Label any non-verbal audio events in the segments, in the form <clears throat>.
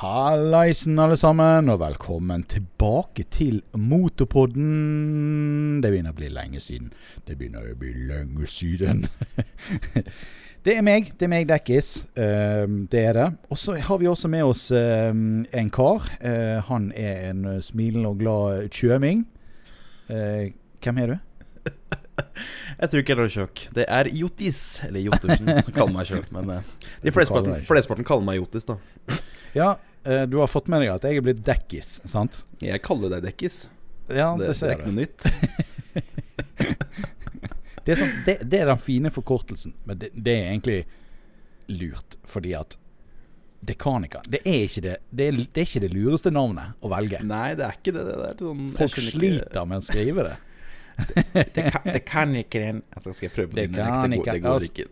Hallaisen, alle sammen, og velkommen tilbake til Motorpodden. Det begynner å bli lenge siden. Det begynner å bli lenge siden. <laughs> det er meg, det er meg, Dekkis. Uh, det er det. Og så har vi også med oss uh, en kar. Uh, han er en smilende og glad tjøming. hvem er du? Jeg tror ikke det er noe sjokk. Det er Jotis, eller Jotusen som <laughs> kaller meg sjøl. Men uh, de flesteparten kaller meg Jotis, da. Ja, du har fått med deg at jeg er blitt Dekkis, sant? Jeg kaller deg Dekkis. Ja, det, det, det, er ikke noe nytt. <laughs> det, er sånn, det, det, er den fine forkortelsen, men det, er egentlig lurt, fordi at Dekanika. Det er ikke det, det, er, det er ikke det lureste navnet å velge. Nei, det er ikke det. det er sånn, Folk sliter med å skrive det <laughs> det, det kan ikke den Jeg skal prøve på din dialekt. Det, går, det går ikke.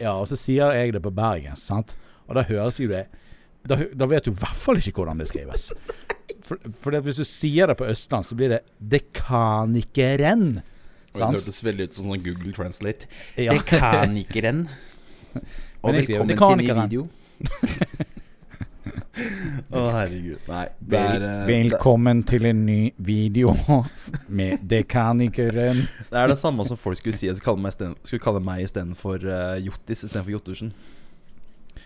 Ja, og så sier jeg det på bergensk, sant. Og da høres jo det Da, da vet du i hvert fall ikke hvordan det skrives. For, for hvis du sier det på Østland, så blir det 'dekanikeren'. kan. Det hørtes veldig ut som sånn Google Translate. Ja. Det kan ikke renn. <laughs> Og velkommen til ny video. <laughs> Å, oh, herregud. Nei. Er, uh, Velkommen til en ny video <laughs> med Dekanikeren. Det er det samme som folk skulle si Jeg skulle kalle meg, sten, skulle kalle meg istedenfor uh, Jottis istedenfor Jottersen.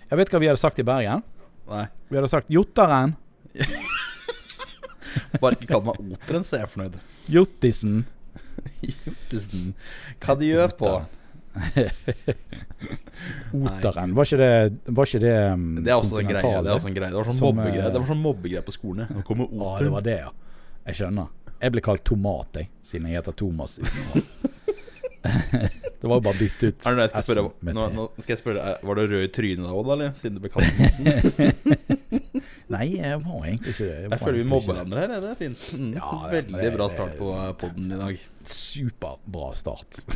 Jeg vet hva vi hadde sagt i Bergen. Nei Vi hadde sagt Jotaren <laughs> Bare ikke kall meg Oteren, så er jeg fornøyd. Jottisen. Jottisen. Hva de gjør på? <laughs> Oteren, var ikke det var ikke Det um, Det er også en greie. Det, er også en greie. det var sånn mobbegreie Det var sånn mobbegreie på skolen. Nå kommer oteren. Ah, det var det, ja. Jeg skjønner. Jeg ble kalt Tomat, jeg, siden jeg heter Thomas. <laughs> det var jo bare å bytte ut S-en med nå, nå, skal jeg spørre Var du rød i trynet da òg, eller? Siden du ble kalt <laughs> Nei, jeg var egentlig ikke det. Jeg, jeg føler vi mobber hverandre her. Det er fint. Mm. Ja, Veldig bra start på poden i dag. Superbra start. <laughs>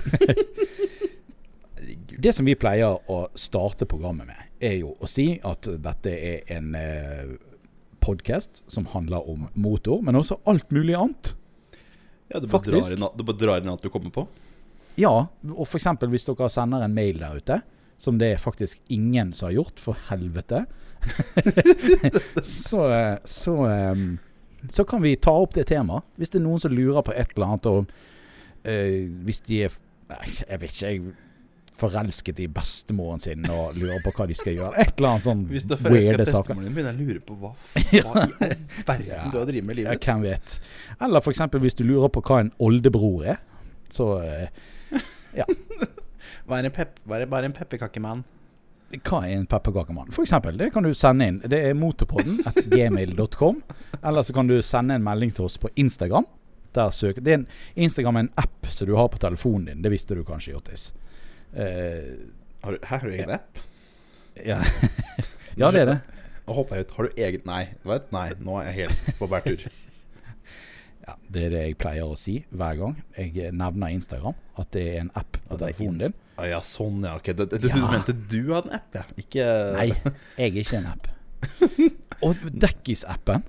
<laughs> Det som vi pleier å starte programmet med, er jo å si at dette er en eh, podkast som handler om motor, men også alt mulig annet. Ja, Du bare drar inn, du bare drar inn alt du kommer på? Ja, og f.eks. hvis dere sender en mail der ute, som det er faktisk ingen som har gjort, for helvete, <laughs> så, så, um, så kan vi ta opp det temaet. Hvis det er noen som lurer på et eller annet, og øh, hvis de er Jeg vet ikke, jeg forelsket i bestemoren sin og lurer på hva de skal gjøre. Et eller annet sånn Hvis du er forelsket i bestemoren din, begynner jeg å lure på hva, <laughs> hva i all verden du har drevet med i livet Ja, hvem vet. Eller f.eks. hvis du lurer på hva en oldebror er. Så eh, ja. <laughs> hva er en, pep, hva er bare en pepperkakemann? Hva er en pepperkakemann? For eksempel, det kan du sende inn. Det er motorpodden at gmail.com. Eller så kan du sende en melding til oss på Instagram. Der søker. Det er en, Instagram er en app som du har på telefonen din. Det visste du kanskje, Jottis. Uh, har du, her har du egen app? Ja. <laughs> ja, det er det. Nå hopper jeg ut. Har du egen Nei, vet? Nei nå er jeg helt på bærtur. <laughs> ja, det er det jeg pleier å si hver gang jeg nevner Instagram. At det er en app på telefonen din. Ah, ja, sånn, ja. Okay. Du, du, ja. du, mente du hadde en app, ja? Ikke Nei, jeg er ikke en app. <laughs> Og Dekkis-appen.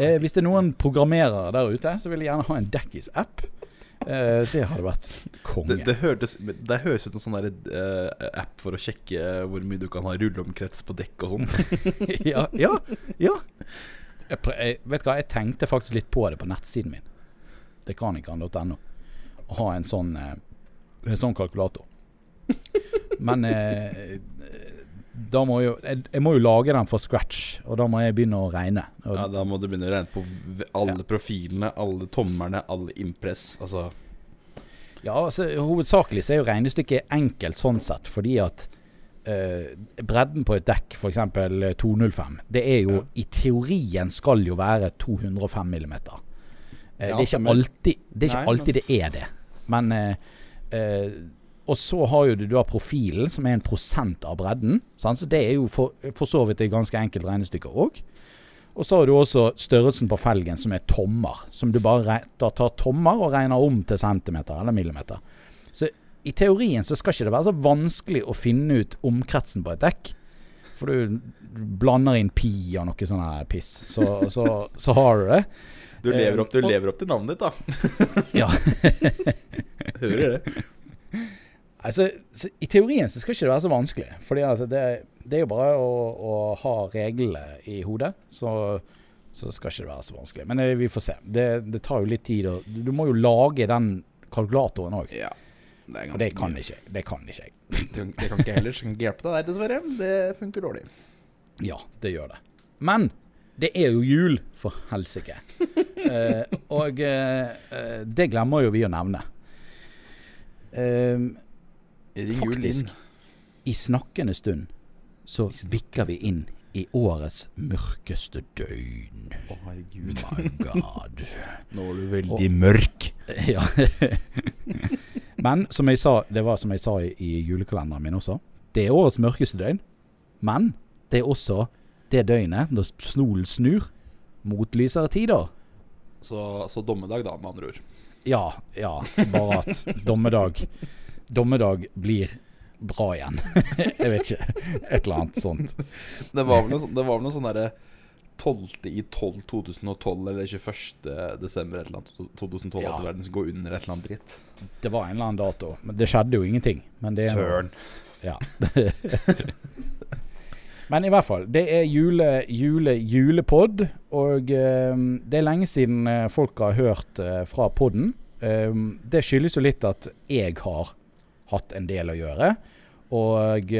Eh, hvis det er noen programmerere der ute, så vil jeg gjerne ha en Dekkis-app. Eh, det hadde vært konge. Det, det, hørtes, det høres ut som en sånn der, uh, app for å sjekke hvor mye du kan ha rulleomkrets på dekk og sånt. <laughs> ja, ja, ja. Jeg, jeg, vet hva, jeg tenkte faktisk litt på det på nettsiden min. Dekanikan.no. Å ha en sånn, uh, en sånn kalkulator. <laughs> Men da må jo, jeg, jeg, må jo lage den for scratch, og da må jeg begynne å regne. Og, ja, Da må du begynne å regne på alle ja. profilene, alle tommerne, alle impress. Altså Ja, altså hovedsakelig så er jo regnestykket enkelt sånn sett, fordi at uh, bredden på et dekk, f.eks. 205, det er jo ja. i teorien skal jo være 205 millimeter. Uh, det er ikke alltid det er, ikke alltid det, er det. Men uh, og så har jo du da profilen, som er en prosent av bredden. Sant? Så det er jo for, for så vidt et ganske enkelt regnestykke òg. Og så har du også størrelsen på felgen, som er tommer. Som du bare tar tommer og regner om til centimeter eller millimeter. I teorien så skal ikke det være så vanskelig å finne ut omkretsen på et dekk. For du blander inn pi og noe sånn piss, så, så, så, har du det. Du lever opp, du lever opp til navnet ditt, da. ja. <laughs> Hører det. Altså, så I teorien så skal ikke det være så vanskelig. Fordi altså, det, det, er jo bare å, å ha reglene i hodet, så, så, skal ikke det være så vanskelig. Men det, vi får se. Det, det tar jo litt tid. Og, du må jo lage den kalkulatoren òg. Ja, det, og det kan ikke. Det kan ikke jeg. det kan ikke heller så kan ikke hjelpe deg der, dessverre. Det funker dårlig. Ja, det gjør det. Men det er jo jul, for helsike. uh, <laughs> og uh, det glemmer jo vi å nevne. Uh, faktisk, i snakkende stund så bikker vi inn i årets mørkeste døgn. Å, oh, herregud. My God. <laughs> Nå er du veldig og, mørk. <laughs> Ja. Men som jeg sa, det var som jeg sa i, i julekalenderen min også. Det er årets mørkeste døgn. Men det er også det døgnet når snolen snur mot lysere tider. Så, så, dommedag, da, med andre ord. Ja, ja. Bare at dommedag Dommedag blir bra igjen. <laughs> jeg vet ikke. Et eller annet sånt. Det var vel noe, det var vel noe sånn derre 12. i 12 2012 eller 21. desember eller annet 2012 ja. at verden skal gå under et eller annet dritt. Det var en eller annen dato. Men det skjedde jo ingenting. Søren. Ja. <laughs> Men i hvert fall, det er jule, jule, julepod. Og um, det er lenge siden uh, folk har hørt uh, fra podden. det skyldes jo litt at jeg har hatt en del å gjøre. Og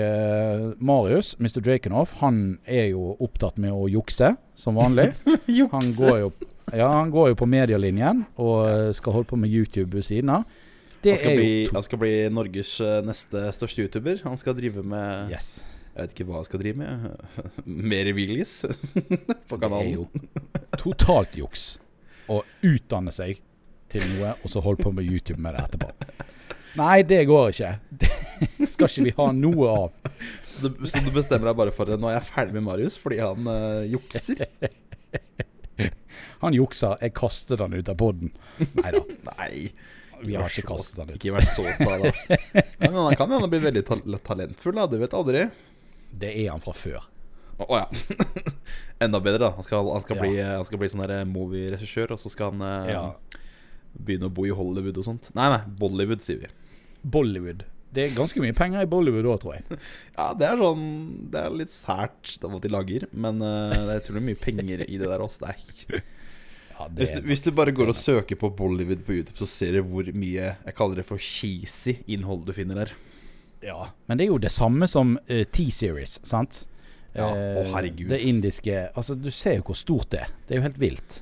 Marius, Mr. Drakenhoff, han er jo opptatt med å jukse, som vanlig. <laughs> han, går jo, ja, han går jo på medielinjen og skal holde på med YouTube ved siden av. Han skal, bli, han skal, bli, Norges neste største YouTuber. Han skal drive med yes. Jeg vet ikke hva han skal drive med. <laughs> Mer Willis <laughs> på kanalen. Det er jo totalt juks å utdanne seg til noe, og så holde på med YouTube med det etterpå. Nei, det går ikke. Det skal ikke vi ha noe av. Så du, så du bestemmer deg bare for det? Nå er jeg ferdig med Marius fordi han uh, jukser? han jukser. Jeg kaster den ut av poden. Nei da. Nei. Vi har ikke kastet den ut. Ikke vært så sta, da. Han kan hende bli veldig talentfull, da. Du vet aldri. Det er han fra før. Å oh, ja. <laughs> Enda bedre, da. Han skal, han skal, ja. bli, han skal bli, sånn movieregissør, og så skal han eh, ja. begynne å bo i Hollywood og sånt. Nei, nei, Bollywood, sier vi. Bollywood. Det er ganske mye penger i Bollywood òg, tror jeg. <laughs> ja, det er sånn Det er litt sært hva de lager, men uh, jeg tror det er mye penger i det der også. Det <laughs> ja, hvis, du, hvis, du, bare går og søker på Bollywood på YouTube, så ser du hvor mye jeg kaller det for cheesy innhold du finner der. Ja, men det er jo det samme som uh, T-Series, sant? Ja, å uh, herregud Det indiske Altså, du ser jo hvor stort det er. Det er jo helt vilt.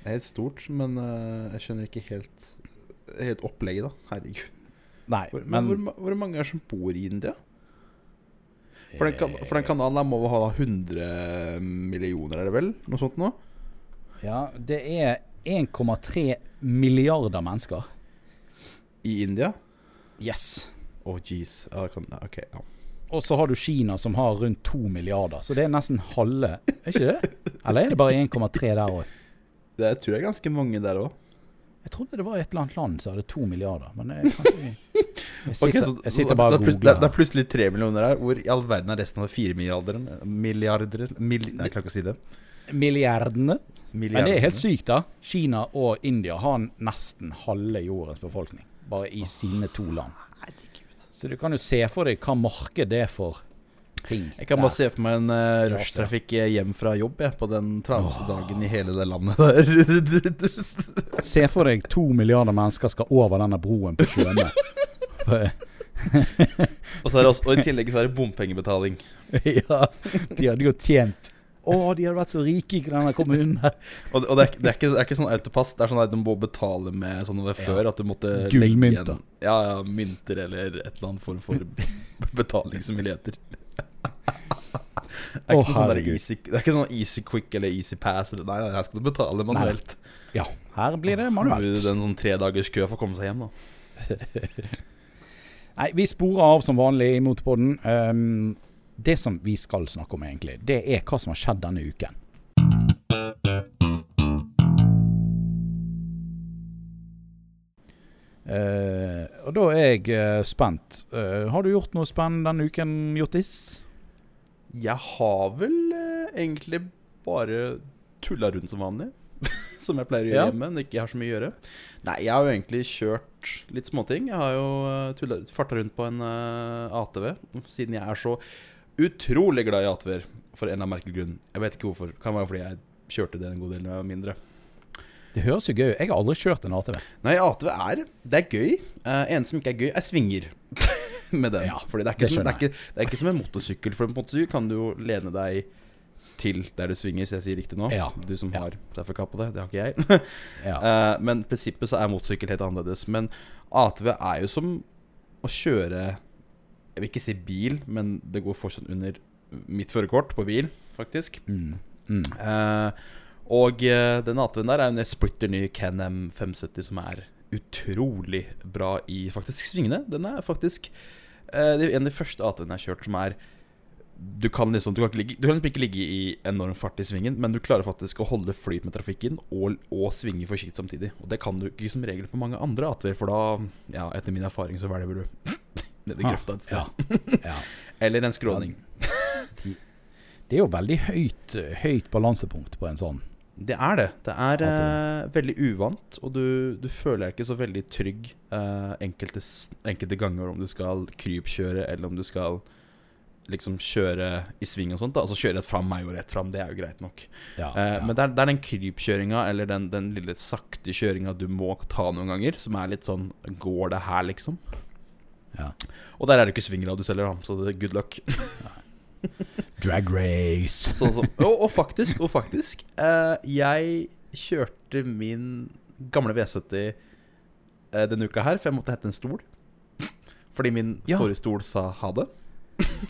Det er helt stort, men uh, jeg skjønner ikke helt Helt opplegget, da. Herregud. Nei, hvor, men hvor, hvor, mange er som bor i India? For den, kan, for den kanalen der må ha 100 millioner, er det vel? Noe sånt nå? Ja, det er 1,3 milliarder mennesker. I India? Yes. Å, oh, jeez. Ok, ja. Og så har du Kina som har rundt 2 milliarder. Så det er nesten halve. Er ikke det? Eller er det bare 1,3 der òg? Det tror jeg er ganske mange der òg. Jeg trodde det var et eller annet land som hadde to milliarder. Men jeg, kanskje, <laughs> jeg, sitter, okay, jeg sitter bare og googler. Det er plutselig tre millioner her. Hvor i all verden er resten av fire milliarder? Milliarder mil, Nei, jeg klarer ikke å si det. Milliardene. Milliardene. Men det er helt sykt, da. Kina og India har nesten halve jordens befolkning. Bare i sine to land. Så du kan jo se for deg hva marked det er for ting. Jeg kan bare se for meg en uh, rushtrafikk hjem fra jobb jeg, på den travleste dagen i hele det landet der. se for deg to milliarder mennesker skal over denne broen på sjøene. <laughs> <laughs> og, så er det også, og i tillegg så er det bompengebetaling. <laughs> ja, de hadde jo tjent å, de hadde vært så rike i denne kommunen. og, og det, er, det, er ikke, det, er, ikke, sånn autopass. Det er sånn at du må betale med sånn over før. Ja. At du måtte Gullmynter. Ja, ja, mynter eller et eller annet form for betalingsmuligheter. Det er, oh, sånn easy, det er ikke sånn easy quick eller easy pass. Eller, nei, her skal du betale manuelt. Nei. Ja, her blir det manuelt. Det er en sånn tre dagers kø for å komme seg hjem, da. <laughs> nei, vi sporer av som vanlig i Motorpodden. Um, det som vi skal snakke om, egentlig, det er hva som har skjedd denne uken. Uh, og da er jeg uh, spent. Uh, har du gjort noe spennende denne uken, Jottis? Jeg har vel egentlig bare tulla rundt som vanlig. <laughs> som jeg pleier å gjøre ja. hjemme når jeg ikke har så mye å gjøre. Nei, jeg har jo egentlig kjørt litt småting. Jeg har jo uh, farta rundt på en uh, ATV, siden jeg er så utrolig glad i ATV-er for en eller annen merkelig grunn. Jeg vet ikke hvorfor. Kan være fordi jeg kjørte det en god del da jeg var mindre. Det høres jo gøy ut. Jeg har aldri kjørt en ATV. Nei, ATV er Det er gøy. Uh, en som ikke er gøy, er svinger. <laughs> med den. Ja, Fordi det er, som, det, er ikke, det er, ikke, som, en motorsykkel. For en motorsykkel kan du jo lene deg til der du svinger, så jeg sier riktig nå. Ja. Du som har sertifikat på det. Det har ikke jeg. ja. uh, <laughs> men prinsippet så er motorsykkel helt annerledes. Men ATV er jo som å kjøre Jeg vil ikke si bil, men det går fortsatt under mitt førerkort på bil, faktisk. Mm. Mm. Uh, og uh, den ATV-en der er en splitter ny Can 570 som er utrolig bra i faktisk svingene. Den er faktisk uh, Det er en av de første ATV-ene jeg har kjørt som er du kan, liksom, du, kan ligge, du kan liksom ikke ligge i enorm fart i svingen, men du klarer faktisk å holde flyt med trafikken og, og svinge forsiktig samtidig. Og det kan du ikke som regel på mange andre ATV-er, for da, ja, etter min erfaring, så velger du <laughs> nedi ah, grøfta et sted. Ja. Ja. <laughs> Eller en skråning. det er jo veldig høyt, høyt balansepunkt på en sånn. Det er det. Det er uh, veldig uvant, og du, du, føler deg ikke så veldig trygg uh, enkelte, enkelte, ganger om du skal krypkjøre, eller om du skal liksom kjøre i sving og sånt. Da. Altså kjøre rett fram meg og rett fram, det er jo greit nok. Ja, uh, ja. Men det er, det er, den krypkjøringa, eller den, den lille sakte kjøringa du må ta noen ganger, som er litt sånn Går det her, liksom? Ja. Og der er det ikke svingradius heller, så det er good luck. Drag race. <laughs> Så, så. Og, og, faktisk, og faktisk uh, Jeg kjørte min gamle V70 uh, eh, denne uka her, for jeg måtte hente en stol. Fordi min ja. forrige stol sa ha det.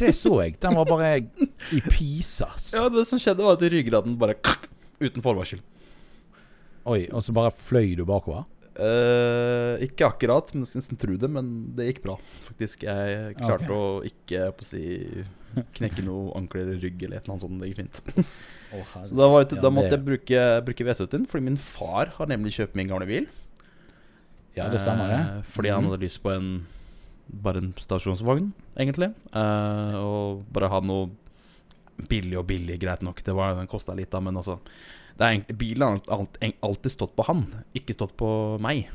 Det så jeg. Den var bare <laughs> i pisas. Ja, det som skjedde, var at ryggraden bare uten forvarsel. Oi, og så bare fløy du bakover? Uh, ikke akkurat, men nesten tro det. Men det gikk bra, faktisk. Jeg klarte okay. å ikke på å si knekke noe ankler eller rygg eller et eller annet sånt. Det gikk fint. Oh, så da, var, da måtte jeg bruke, bruke V70-en, fordi min far har nemlig kjøpt min gamle bil. Ja, det stemmer det Eh, Fordi han mhm. hadde lyst på en bare en stasjonsvogn, egentlig. Eh, og bare ha noe billig og billig, greit nok. Det var, den kosta litt, da, men altså er, Bilen har alltid stått på han, ikke stått på meg.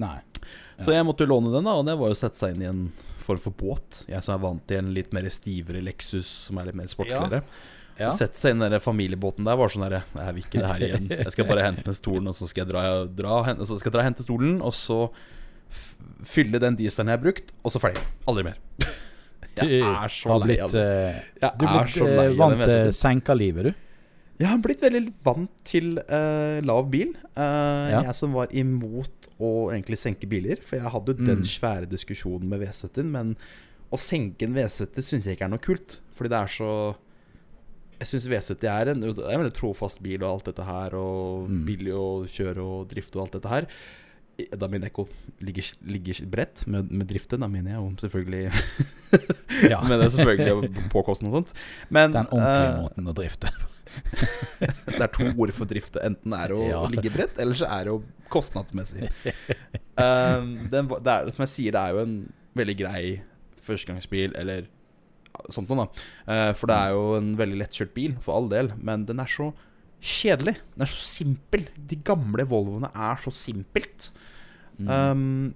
Nei. Ja. Så jeg måtte jo låne den, da, og det var jo å sette seg inn i en form for båt. Jeg som er vant til en litt mer stivere Lexus, som er litt mer sportsligere. Ja. Ja. Sette seg inn i den familiebåten der var sånn herre Jeg vil ikke det her igjen. Jeg skal bare hente stolen, og så skal jeg dra, dra, så skal jeg dra hente stolen, og så fylle den dieselen jeg har brukt, og så ferdig. Aldri mer. Jeg er så lei av det. Eh, du er blitt vant til senka-livet, du? Jeg har blitt veldig vant til uh, lav bil. Uh, ja. Jeg som var imot å egentlig senke biler. For jeg hadde jo mm. den svære diskusjonen med V70-en. Men å senke en V70 syns jeg ikke er noe kult. Fordi det er så Jeg syns V70 er en, er en veldig trofast bil og alt dette her. Og mm. billig å kjøre og drifte og alt dette her. Da min Ekko ligger, ligger bredt med, med driften. Da mener jeg jo selvfølgelig ja. <laughs> Men det er selvfølgelig påkostende og sånt. Men, Den ordentlige uh, måten å drifte <laughs> det er to ord for drifte. Enten er det å ja. ligge bredt, eller så er det å kostnadsmessig. <laughs> Um, det, det er, som jeg sier, det er jo en veldig grei førstegangsbil, eller sånt noe, da. Uh, for det er jo en veldig lettkjørt bil, for all del, men den er så kjedelig. Den er så simpel. De gamle Volvoene er så simpelt. Um,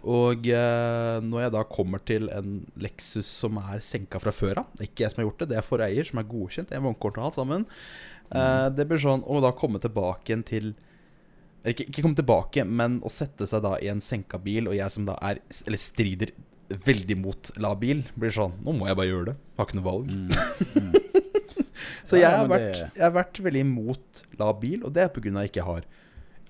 og eh, når jeg da kommer til en Lexus som er senka fra før av ikke jeg som har gjort det, det er foreier eier som er godkjent. En vognkort og alt sammen. Eh, det blir sånn å da komme tilbake igjen til ikke, ikke komme tilbake, men å sette seg da i en senka bil, og jeg som da er Eller strider veldig mot la bil, blir sånn Nå må jeg bare gjøre det. Har ikke noe valg. Mm. Mm. <laughs> Så jeg har, vært, jeg har vært veldig imot la bil, og det er pga. jeg ikke har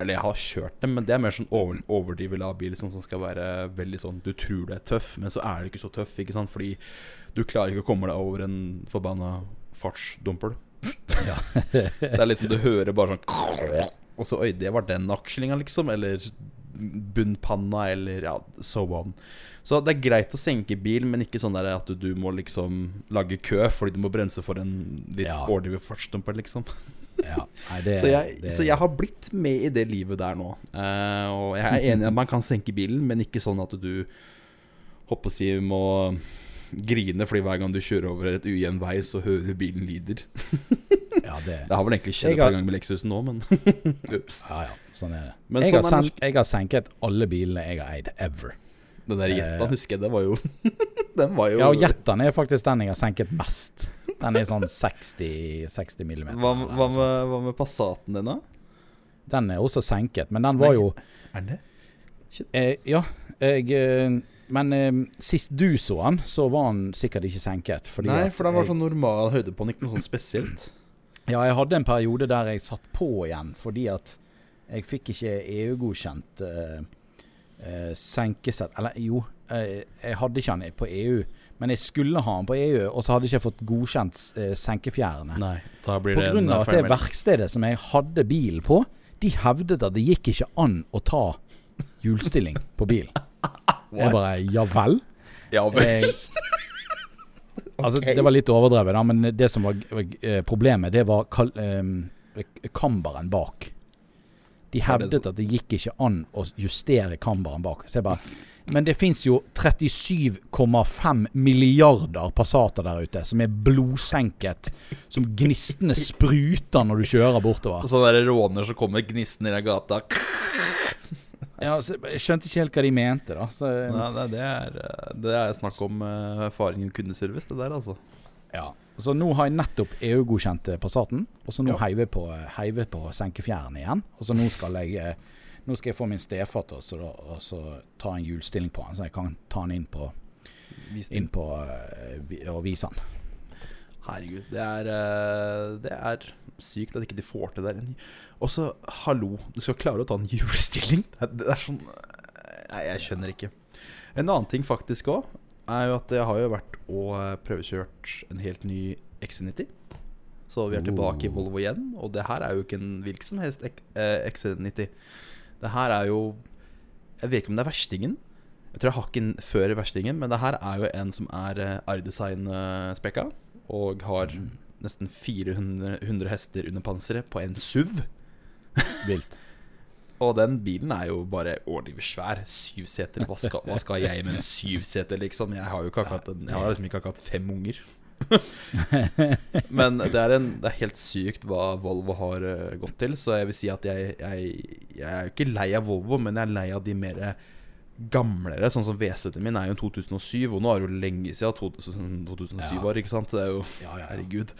eller jeg har kjørt dem, men det er mer sånn over, overdrivet labil sånn, som skal være veldig sånn Du tror du er tøff, men så er du ikke så tøff, ikke sant? Fordi du klarer ikke å komme deg over en forbanna fartsdumpel. Ja. <laughs> det er liksom Du hører bare sånn Og så Oi, det var den akslinga, liksom. Eller bunnpanna, eller ja, so on. Så det er greit å senke bil, men ikke sånn at du, du må liksom lage kø fordi du må bremse for en litt ja. fartsdumper, liksom. Ja, nei, det, så, jeg, det... så, jeg, har blitt med i det livet der nå. Uh, og jeg er enig i at man kan senke bilen, men ikke sånn at du håper å si må grine fordi hver gang du kjører over et ujevn vei, så hører du bilen lider. <laughs> ja, det, det, har vel egentlig skjedd et par ganger med Lexusen nå, men <laughs> ups. Ja, ja, sånn er det. Men jeg, sånn har sen, jeg, har senket alle bilene jeg har eid ever. Den der Jetta, uh, husker jeg, det var jo <laughs> Den var jo Ja, og Jettaen er faktisk den jeg har senket mest. Den er sånn 60, 60 millimeter. Hva, hva, med, hva, med, Passaten din, da? Den er også senket, men den var jo Er det? Shit. Eh, ja. Jeg eh, Men eh, sist du så den, så var den sikkert ikke senket. Nei, for den var sånn normal høyde på den, ikke noe sånn spesielt. Ja, jeg hadde en periode der jeg satt på igjen fordi at jeg fikk ikke EU-godkjent eh, eh, senkesett Eller jo, eh, jeg hadde ikke den på EU, men jeg skulle ha den på EU, og så hadde jeg ikke fått godkjent eh, senkefjærene. Nei, da blir på grunn av at det verkstedet som jeg hadde bilen på, de hevdet at det gikk ikke an å ta hjulstilling på bil. <laughs> jeg bare Ja vel? Ja vel. altså, okay. det var litt overdrevet, da, men det som var eh, problemet, det var kal eh, kamberen bak. De hevdet at det gikk ikke an å justere kamberen bak. Så jeg bare men det fins jo 37,5 milliarder Passater der ute som er blodsenket. Som gnistene spruter når du kjører bortover. Sånne der råner som kommer gnistende i gata. Ja, jeg skjønte ikke helt hva de mente, da. Så, Nei, det, er, det er snakk om uh, erfaring i kundeservice, det der, altså. Ja. Så nå har jeg nettopp EU-godkjent Passaten, og så nå ja. heiver jeg på, heiver på senkefjæren igjen. Og så nå skal jeg eh, Nå skal jeg få min stefar til å ta en hjulstilling på han, så jeg kan ta han inn på, inn på uh, og vise han. Herregud, det er, uh, det er sykt at ikke de får til det der. Og så, hallo, du skal klare å ta en hjulstilling? Det er, det er sånn Nei, jeg skjønner ikke. En annen ting faktisk òg er jo at jeg har jo vært og eh, prøvekjørt en helt ny XC90. Så vi er tilbake i Volvo igjen. Og det her er jo ikke en hvilken som helst XC90. Det her er jo Jeg vet ikke om det er verstingen. Jeg tror jeg har ikke den før verstingen, men det her er jo en som er eh, R-design-spekka. Og har mm. nesten 400 hester under panseret på en SUV. <laughs> Vilt. Og den bilen er jo bare overdrivet svær. Syv seter. Hva skal, hva skal, jeg med en syvseter, liksom? Jeg har jo ikke akkurat, jeg har liksom ikke akkurat fem unger. <laughs> Men det er, en, det er, helt sykt hva Volvo har uh, gått til. Så jeg vil si at jeg, jeg, jeg er ikke lei av Volvo, men jeg er lei av de mer gamlere. Sånn som V70 min er jo 2007, og nå er det jo lenge siden 2007 ja. var. Ikke sant? Det er jo Herregud.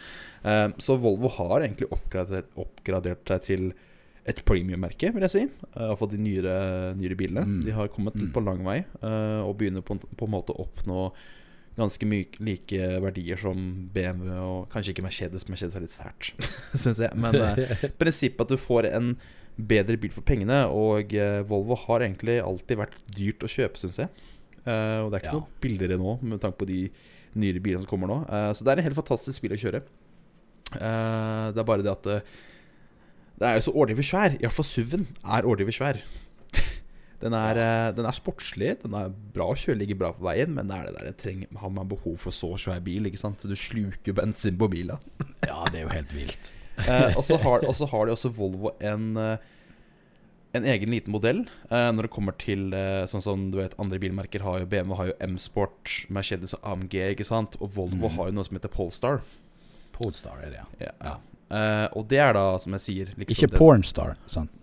Uh, så Volvo har egentlig oppgradert, oppgradert seg til et premium-merke, vil jeg si. Iallfall de nyere, nyere bilene. Mm. De har kommet mm. på lang vei og begynner på, på, en måte å oppnå ganske mye like verdier som BMW og kanskje ikke Mercedes. Mercedes er litt sært, <laughs> syns jeg. Men eh, <laughs> prinsippet at du får en bedre bil for pengene. Og eh, Volvo har egentlig alltid vært dyrt å kjøpe, syns jeg. Eh, og det er ikke ja. noe billigere nå, med tanke på de nyere bilene som kommer nå. så det er en helt fantastisk bil å kjøre. det er bare det at det er jo så overdrevet svær. Iallfall SUV-en er overdrevet svær. Den er. Eh, den er, sportslig, den er bra å kjøre, ligger bra på veien, men det er det der, trenger, har man behov for så svær bil? Ikke sant? Så du sluker bensin på bilen. <laughs> ja, det er jo helt vilt. eh, og så har, har, de også Volvo en, eh, en egen liten modell eh, når det kommer til eh, sånn som du vet andre bilmerker har jo BMW har jo M-Sport, Mercedes og AMG, ikke sant? Og Volvo mm. har jo noe som heter Polestar. Polestar er det, ja. ja. ja. Og det er da, som jeg sier liksom Ikke pornstar, sant?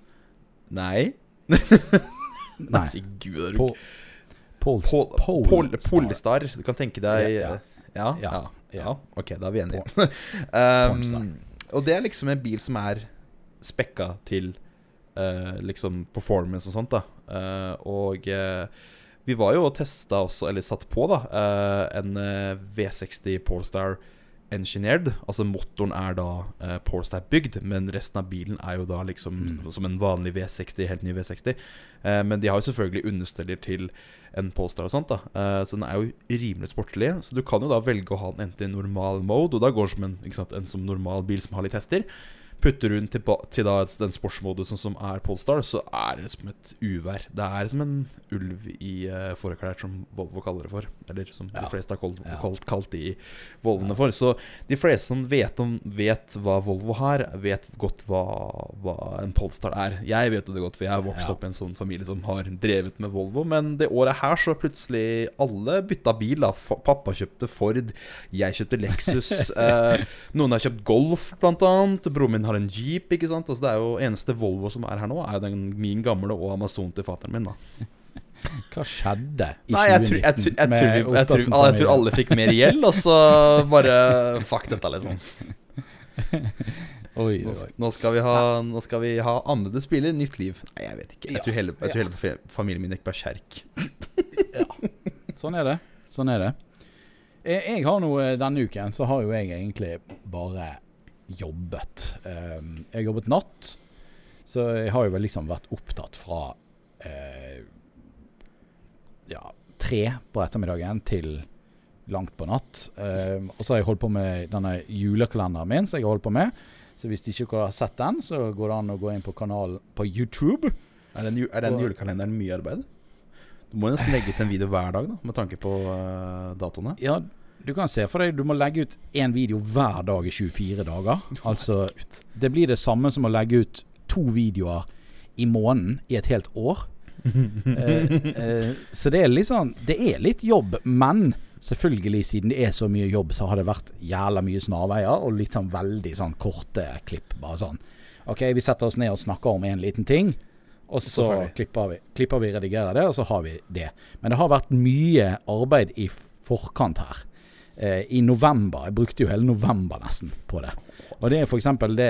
Nei. <laughs> Nei. Gud, Pol pol, Pol polestar. Du kan tenke deg ja ja. ja, ja. Ok, da er vi enige. um, <laughs> og det er liksom en bil som er spekka til uh, liksom performance og sånt, da. Uh, og uh, vi var jo og testa også, eller satt på, da, en V60 Polestar engineered. Altså motoren er da uh, Polestar bygd, men resten av bilen er jo da liksom mm. som en vanlig V60, helt ny V60. Uh, eh, men de har jo selvfølgelig understeller til en Polestar og sånt, da. Uh, så den er jo rimelig sportslig. Så du kan jo da velge å ha den enten i normal mode, og da går den som en, sant, en som normal bil som har litt hester. Putter hun til, til da, den sportsmodusen som er Polestar, så er det som et uvær. Det er som en ulv i uh, fåreklær, som Volvo kaller det for. Eller som ja. de fleste har kalt, kalt, kalt de volvene ja. for. Så de fleste som vet, om, vet hva Volvo har, vet godt hva, hva, en Polestar er. Jeg vet det godt, for jeg har vokst opp i en sånn familie som har drevet med Volvo. Men det året her så plutselig alle bytta bil. da Pappa kjøpte Ford, jeg kjøpte Lexus. uh, <laughs> noen har kjøpt Golf, blant annet. Broren min har en Jeep. ikke sant? Altså, det er jo eneste Volvo som er her nå, er den, min gamle og Amazon til fatter'n min. da <laughs> Hva skjedde i Nei, jeg 2019? Tror, jeg, tror, jeg, tror, jeg, tror, alle fikk mer gjeld, og så <laughs> bare Fuck dette, liksom. Oi, nå, Nå, skal vi ha, nå skal vi ha annerledes spiller nytt liv. Nei, jeg vet ikke. Jeg tror hele, jeg tror hele familien min gikk berserk. ja. Sånn er det. Sånn er det. Jeg har nå Denne uken så har jo jeg egentlig bare jobbet. Ehm, jeg har jobbet natt, så jeg har jo vel liksom vært opptatt fra eh, ja, tre på ettermiddagen til langt på natt. Uh, og så har jeg holdt på med denne julekalenderen min som jeg har holdt på med. Så hvis ikke har sett den, så går det an å gå inn på kanalen på YouTube. Er den, er den julekalenderen mye arbeid? Du må nesten legge ut en video hver dag, da, med tanke på uh, datoene. Ja, du kan se for deg du må legge ut én video hver dag i 24 dager. Altså, det blir det samme som å legge ut to videoer i måneden i et helt år. <laughs> eh, eh, så det er litt sånn Det er litt jobb, men selvfølgelig, siden det er så mye jobb, så har det vært jævla mye snarveier og litt sånn veldig sånn korte klipp. Bare sånn OK, vi setter oss ned og snakker om en liten ting. Og så, klipper vi, klipper vi, redigerer det, og så har vi det. Men det har vært mye arbeid i forkant her i november. Jeg brukte jo hele november nesten på det. Og det er f.eks. det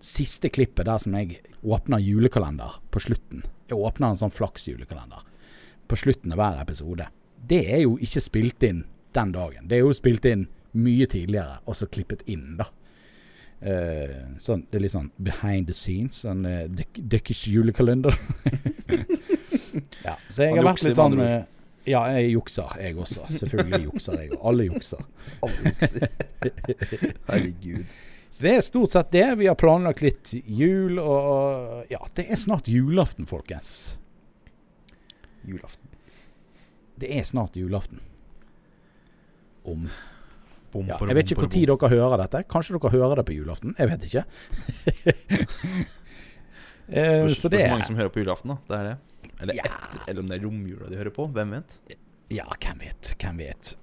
siste klippet der som jeg åpner julekalender på slutten. Jeg åpner en sånn flaks-julekalender på slutten av hver episode. Det er jo ikke spilt inn den dagen. Det er jo spilt inn mye tidligere, og så klippet inn, da. Uh, sånn, det er litt sånn behind the scenes. Sånn uh, Dekkers julekalender. <laughs> ja, så jeg har vært litt sånn uh, ja, jeg jukser, jeg også. Selvfølgelig jukser jeg. Alle jukser. Alle jukser. <laughs> Herregud. Så det er stort sett det. Vi har planlagt litt jul, og ja, det er snart julaften, folkens. Julaften. Det er snart julaften. Om ja, Jeg vet ikke når dere hører dette. Kanskje dere hører det på julaften. Jeg vet ikke. <laughs> eh, så det er mange som hører på julaften, da. Det er det. Eller, ja. etter, eller om det er romjula de hører på. Hvem vet? Ja, hvem vet. Hvem vet.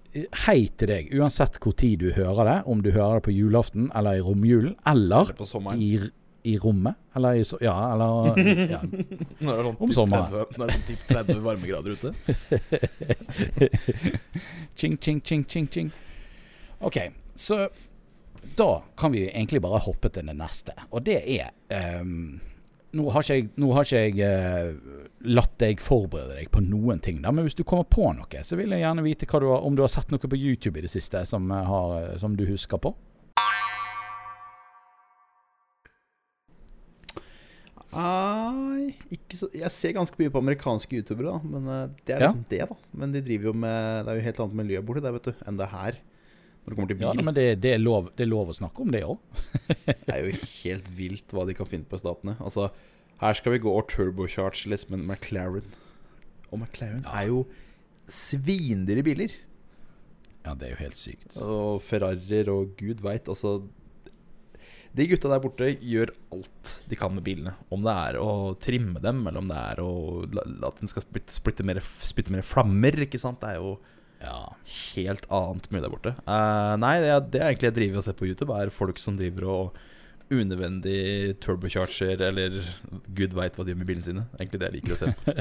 Hei til deg, uansett hvor tid du hører det. Om du hører det på julaften eller i romjulen, eller, eller i, i, rommet. Eller i Ja, eller <laughs> ja. Nå er det sånn om sommeren. nå er det sånn typ 30 varmegrader ute. <laughs> ching, ching, ching, ching, ching. OK, så da kan vi egentlig bare hoppe til det neste, og det er um, nå har ikke jeg, har ikke jeg uh, latt deg forberede deg på noen ting, da, men hvis du kommer på noe, så vil jeg gjerne vite du har, om du har sett noe på YouTube i det siste som, eh, har, eh, som du husker på. Nei, ikke så Jeg ser ganske mye på amerikanske youtubere, da. Men det er liksom ja. det, da. Men de driver jo med Det er jo helt annet miljø borti der, vet du, enn det her. Når det kommer til bil. Ja, men det, det, er, lov, det er lov å snakke om det òg. det er jo helt vilt hva de kan finne på i statene. Altså, her skal vi gå og turbocharge liksom en McLaren. Og McLaren ja. er jo svindyre biler. Ja, det er jo helt sykt. Og Ferrarier og gud veit. Altså De gutta der borte gjør alt de kan med bilene. Om det er å trimme dem, eller om det er å la, at den skal splitte, splitte mer, spytte mer flammer. Ikke sant? Det er jo ja. Helt annet mye der borte. Uh, nei, det, det, er egentlig jeg driver og ser på YouTube, er folk som driver og unødvendig turbocharger, eller gud veit hva de gjør med bilene sine. Egentlig det jeg liker å se på.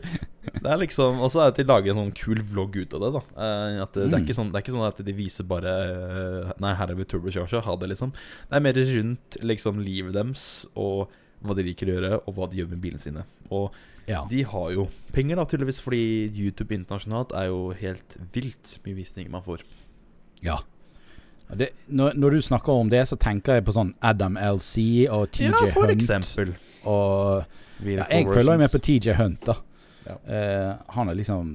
<laughs> det er liksom Og så er det til å lage en sånn kul vlogg ut av det. da uh, at det, mm. det, er ikke sånn, det er ikke sånn at de viser bare uh, Nei, her er vi turbocharger, ha det, liksom. Det er mer rundt liksom livet deres og hva de liker å gjøre, og hva de gjør med bilene sine. Og ja. De har jo penger, da, tydeligvis, fordi YouTube internasjonalt er jo helt vilt mye visninger man får. Ja. Det, når, når, du snakker om det, så tenker jeg på sånn Adam LC og TJ Hunt. Ja, for Hunt. eksempel. Og ja, jeg følger jo med på TJ Hunt, da. Ja. Uh, han er liksom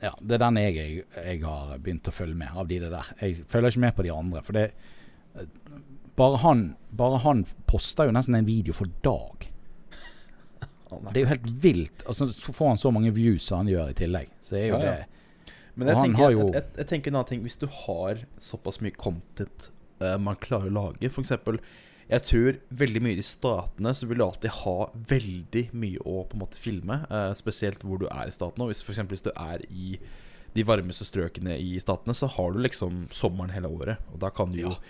Ja, det er den jeg, jeg, jeg, har begynt å følge med, av de der. Jeg følger ikke med på de andre. For det bare han, bare han poster jo nesten en video for dag. Det er jo helt vilt. Altså, så får han så mange views som han gjør i tillegg. Så det er jo ja, det. Men jeg tenker, jo... jeg, jeg tenker, en annen ting. Hvis du har såpass mye content uh, man klarer å lage, f.eks. Jeg tror veldig mye i statene så vil du alltid ha veldig mye å på en måte filme. Uh, spesielt hvor du er i staten. Hvis, for hvis du er i de varmeste strøkene i statene, så har du liksom sommeren hele året. Og da kan du jo ja.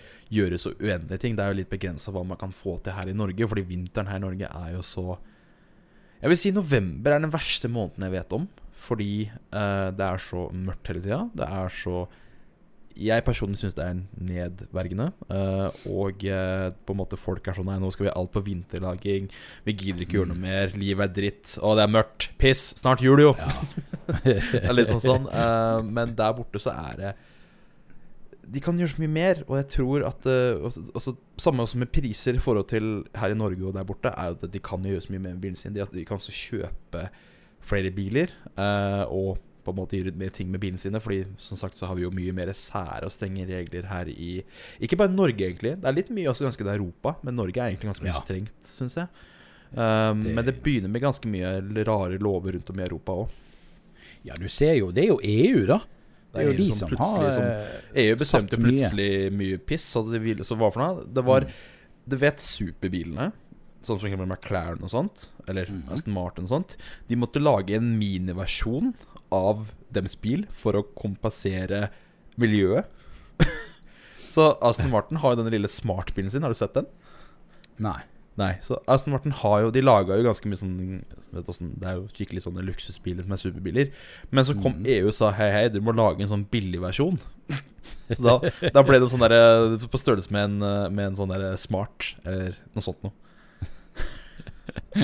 gjøre så uendelige ting. Det er jo litt begrensa hva man kan få til her i Norge, fordi vinteren her i Norge er jo så Jeg vil si november er den verste måneden jeg vet om. Fordi uh, det er så mørkt hele tida. Det er så jeg personlig syns det er nedverdigende. Uh, og uh, på en måte folk er sånn Nei, nå skal vi ha alt på vinterlaging. Vi gidder ikke gjøre noe mm. mer. Livet er dritt. Å, det er mørkt. Piss. Snart jul, jo. Ja. <laughs> det er litt sånn sånn. Uh, <laughs> men der borte så er det De kan gjøre så mye mer. Og jeg tror at også, også, Samme også med priser i forhold til her i Norge og der borte, er at de kan gjøre så mye mer med bilen sin. De, de kan så kjøpe flere biler. og på en måte gjøre mer ting med bilene sine. Fordi som sagt så har vi jo mye mer sære og strenge regler her i Ikke bare Norge, egentlig. Det er litt mye også ganske i Europa, men Norge er egentlig ganske mye ja. strengt, syns jeg. Um, det... Men det begynner med ganske mye rare lover rundt om i Europa òg. Ja, du ser jo Det er jo EU, da. Det er jo de som, som har som, EU bestemte plutselig mye, mye piss. Altså, så hva for noe? Det var mm. Du vet superbilene? Sånn som f.eks. McLaren og sånt, eller mm. Aston Martin og sånt. De måtte lage en miniversjon av dems bil for å kompensere miljøet. <laughs> så Aston Martin har jo denne lille smartbilen sin. Har du sett den? Nei. Nei, så Aston Martin har jo De laga jo ganske mye sånn vet du, Det er jo skikkelig sånne luksusbiler som er superbiler. Men så kom mm. EU og sa hei, hei, du må lage en sånn billig versjon. <laughs> så da, da, ble det sånn der på størrelse med en, med en sånn der smart, eller noe sånt noe. <laughs>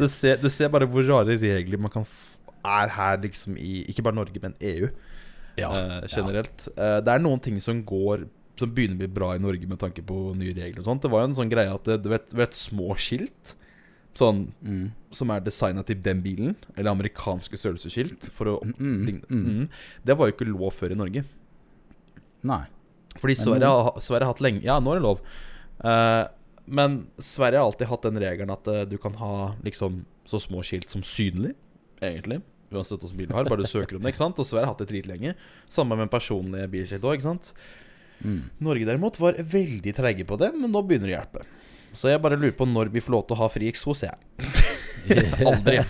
du, ser, du ser bare hvor rare regler man kan er her liksom i ikke bare Norge, men EU ja, uh, generelt. Ja. Uh, det er noen ting som går Som begynner å bli bra i Norge med tanke på nye regler og sånt. Det var jo en sånn greie at du vet, vet små skilt Sånn mm. som er designa til den bilen, eller amerikanske størrelsesskilt, for å mm, mm, mm. mm. Det var jo ikke lov før i Norge. Nei. Fordi Sverige, har, Sverige har hatt lenge Ja, nå er det lov. Uh, men Sverige har alltid hatt den regelen at uh, du kan ha liksom så små skilt som synlig, egentlig. Uansett hvilken bil du har. Bare du søker om det. ikke sant? Og Sverige har hatt det dritlenge. Samme med personlige bilskilt òg. Mm. Norge derimot var veldig treige på det, men nå begynner det å hjelpe. Så jeg bare lurer på når vi får lov til å ha fri eksos, jeg. <laughs> Aldri.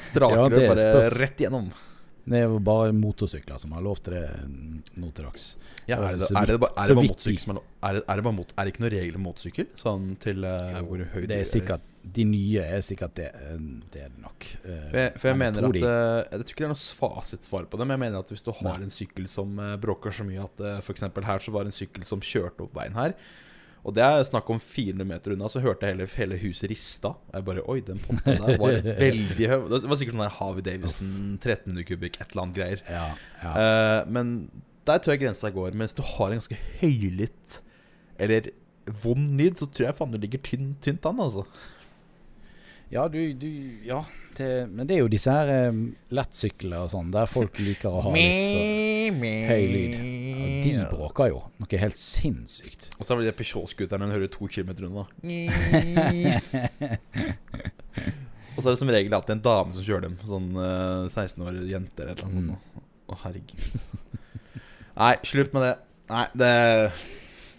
Straker ja, bare rett gjennom. Det er jo bare motorsykler som har lov til det nå til dags. Ja, er det, er det, bare, er det bare motorsykkel som er, er det, er det, bare, er det ikke noen regler om motorsykkel? Sånn til uh, hvor høy det er sikkert De nye er sikkert det. Eh, det er det nok. Uh, for jeg, for jeg mener at de. Jeg tror ikke det er noe fasitsvar på det, men jeg mener at hvis du har Nei. en sykkel som uh, bråker så mye at f.eks. her så var det en sykkel som kjørte opp veien her, og det er snakk om 400 meter unna, så hørte jeg hele, hele huset rista. Og Jeg bare Oi, den potten der var <laughs> veldig høy. Det var sikkert sånn der Harvey Davison 1300 kubikk, et eller annet greier. Ja, ja. Uh, men der tror jeg grensa går. Mens du har en ganske høylytt eller vond lyd, så tror jeg faen du ligger tynt, tynt an, altså. Ja, du, du Ja. Det, men det er jo disse her um, lettsykler og sånn, der folk liker å ha litt så høy lyd. Ja, de bråker jo noe helt sinnssykt. Og så har vi de Peugeot-skuterne du hører to kilometer unna. <laughs> og så er det som regel alltid en dame som kjører dem. Sånn uh, 16 år jente eller noe sånt. Mm. Å, herregud. Nei, slutt med det. Nei, det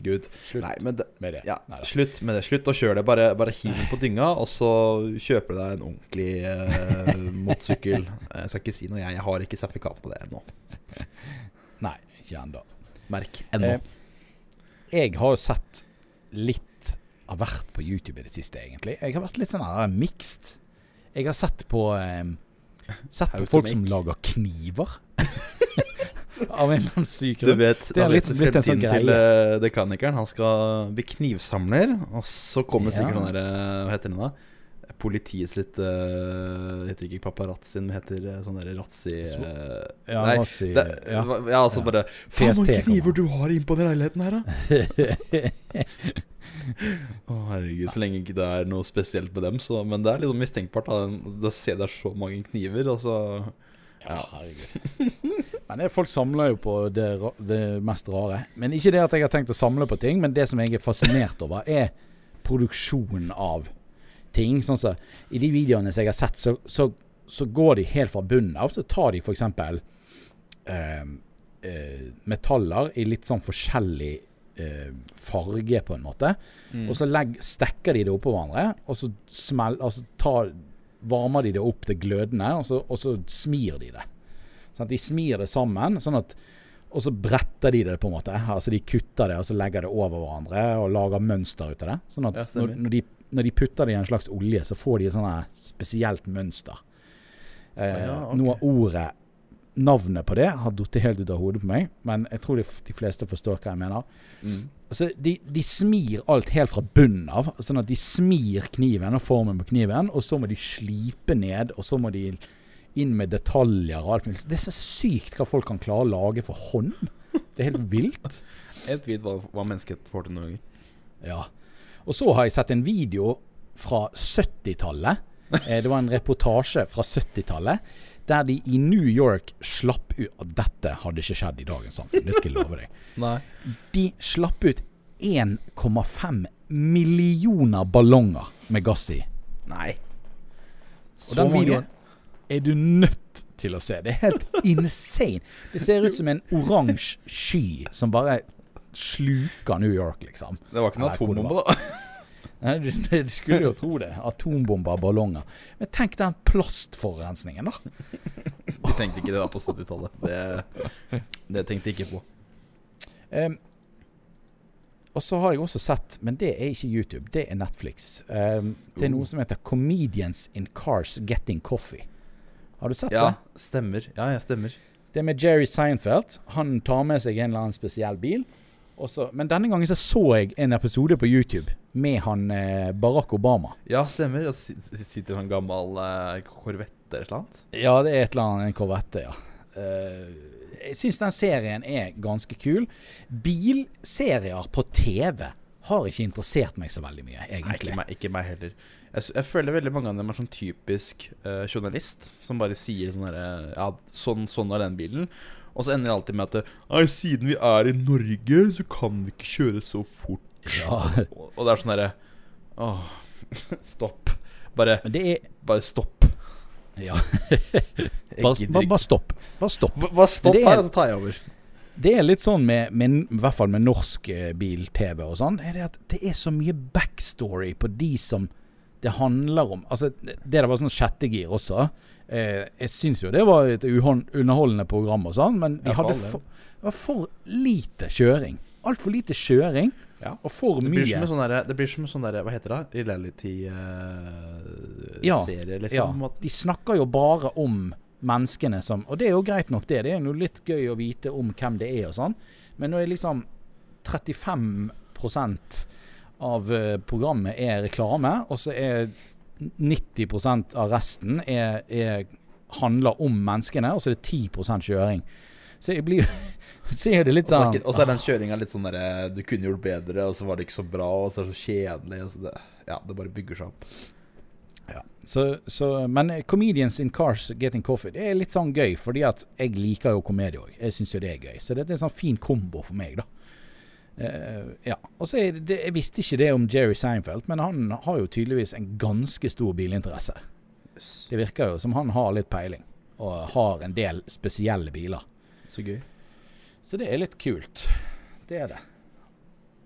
Gud. Slutt Nei, men det, med det. Ja, slutt med det. Slutt å kjøre det. Bare, bare hiv den på dynga, og så kjøper du deg en ordentlig eh, motorsykkel. <laughs> Jeg skal ikke si noe, jeg. Jeg har ikke sertifikat på det ennå. <laughs> Nei, ikke ennå. Merk ennå. Eh, jeg har jo sett litt av hvert på YouTube i det siste, egentlig. Jeg har vært litt sånn her mixed. Jeg har sett på eh, Sett <laughs> på folk som lager kniver. Av en eller annen syk. Du vet, det er litt, vet fremtiden sånn til uh, dekanikeren. Han skal bli knivsamler, og så kommer sikkert sånn derre Hva heter den da? Politiet sitt uh, Heter ikke paparazzi, men heter sånn derre razzi uh, Ja, nei, si, det, ja. ja, altså ja. bare Faen, hvor kniver du har innpå den leiligheten her, da! <laughs> Å oh, herregud, Så lenge ikke det er noe spesielt med dem, så Men det er litt liksom mistenkbart. Da, da ser jeg så mange kniver, og så Ja, herregud <laughs> Men det, folk samler jo på det, det, mest rare. Men ikke det at jeg har tenkt å samle på ting, men det som jeg er fascinert over, er produksjonen av ting. Sånn så, I de videoene som jeg har sett, så, så, så går de helt fra bunnen av. Så tar de f.eks. Eh, eh, metaller i litt sånn forskjellig eh, farge, på en måte. Mm. Og så legg, stekker de det oppå hverandre, og så smell, altså tar, varmer de det opp til glødende, og så, og så smir de det. Sånn de smir det sammen, sånn at, og så bretter de det, på en måte. Altså De kutter det og så legger det over hverandre og lager mønster ut av det. Sånn at ja, når, når, de, når, de, putter det i en slags olje, så får de et sånt spesielt mønster. Eh, ja, okay. Noe av ordet navnet på det har falt helt ut av hodet på meg, men jeg tror de, de fleste forstår hva jeg mener. Mm. Altså, de, de, smir alt helt fra bunnen av. Sånn at de smir kniven og formen på kniven, og så må de slipe ned, og så må de inn med detaljer og alt mulig. Det er så sykt hva folk kan klare å lage for hånd. Det er helt <laughs> vilt. Helt vilt hva, hva mennesket får til noen ganger. Ja. Og så har jeg sett en video fra 70-tallet. Eh, det var en reportasje fra 70-tallet der de i New York slapp ut Og dette hadde ikke skjedd i dagens samfunn, det skal jeg love deg. <laughs> Nei. De slapp ut 1,5 millioner ballonger med gass i. Nei. Så og den videoen er du nødt til å se. Det er helt <laughs> insane. Det ser ut som en oransje sky som bare sluker New York, liksom. Det var ikke noen atombombe, da? Du skulle jo tro det. Atombomber, ballonger. Men tenk den plastforurensningen, da. <laughs> De tenkte ikke det da på 70-tallet. Det, det, tenkte jeg ikke på. Um, og så har jeg også sett, men det er ikke YouTube, det er Netflix. Um, det er noe som heter 'Comedians in Cars Getting Coffee'. Har du sett ja, det? Stemmer. Ja, jeg stemmer. Det er med Jerry Seinfeld. Han tar med seg en eller annen spesiell bil. Også, men denne gangen så, så jeg en episode på YouTube med han eh, Barack Obama. Ja, stemmer. Og sitter en gammel eh, korvette eller noe? Ja, det er et eller annet en korvette, ja. Uh, jeg syns den serien er ganske kul. Bilserier på TV har ikke interessert meg så veldig mye, egentlig. Nei, ikke, meg, ikke meg heller. Jeg, jeg, føler veldig mange av dem er sånn typisk uh, journalist, som bare sier sånn herre Ja, sånn, sånn er den bilen. Og så ender det alltid med at Nei, siden vi er i Norge, så kan vi ikke kjøre så fort. Ja. Og, og, det er sånn herre Åh, <laughs> stopp. Bare, er, bare stopp. Ja. <laughs> bare, bare, bare, stopp. Bare stopp. Bare stopp her, så tar jeg over. Det er litt sånn med, med, i hvert fall med norsk eh, bil-TV og sånn, er det at det er så mye backstory på de som det handler om. Altså, det der var sånn sjette gir også. Eh, jeg syns jo det var et underholdende program, og sånn, men de hadde for, det var for lite kjøring. Altfor lite kjøring. Ja. Og for det mye. Sånn der, det blir som en sånn der, Hva heter det? Reality-serie, uh, liksom? Ja. De snakker jo bare om menneskene som Og det er jo greit nok, det. Det er jo litt gøy å vite om hvem det er og sånn. Men når det liksom 35% av uh, programmet er reklame, og så er 90% av resten er, er, handler om menneskene, og så er det 10 kjøring. Så jeg blir <laughs> ser det litt sånn Og så er den kjøringa litt sånn derre Du kunne gjort bedre, og så var det ikke så bra, og så er det så kjedelig. Så det, ja, det bare bygger seg opp. Ja, så, så, Men Comedians in Cars Getting Coffee Det er litt sånn gøy, fordi at jeg liker jo komedie òg. Jeg syns jo det er gøy. Så dette er en sånn fin kombo for meg, da. Uh, ja. Og så er det, Jeg visste ikke det om Jerry Seinfeld, men han har jo tydeligvis en ganske stor bilinteresse. Det virker jo som han har litt peiling, og har en del spesielle biler. Så gøy. Så det er litt kult. Det er det.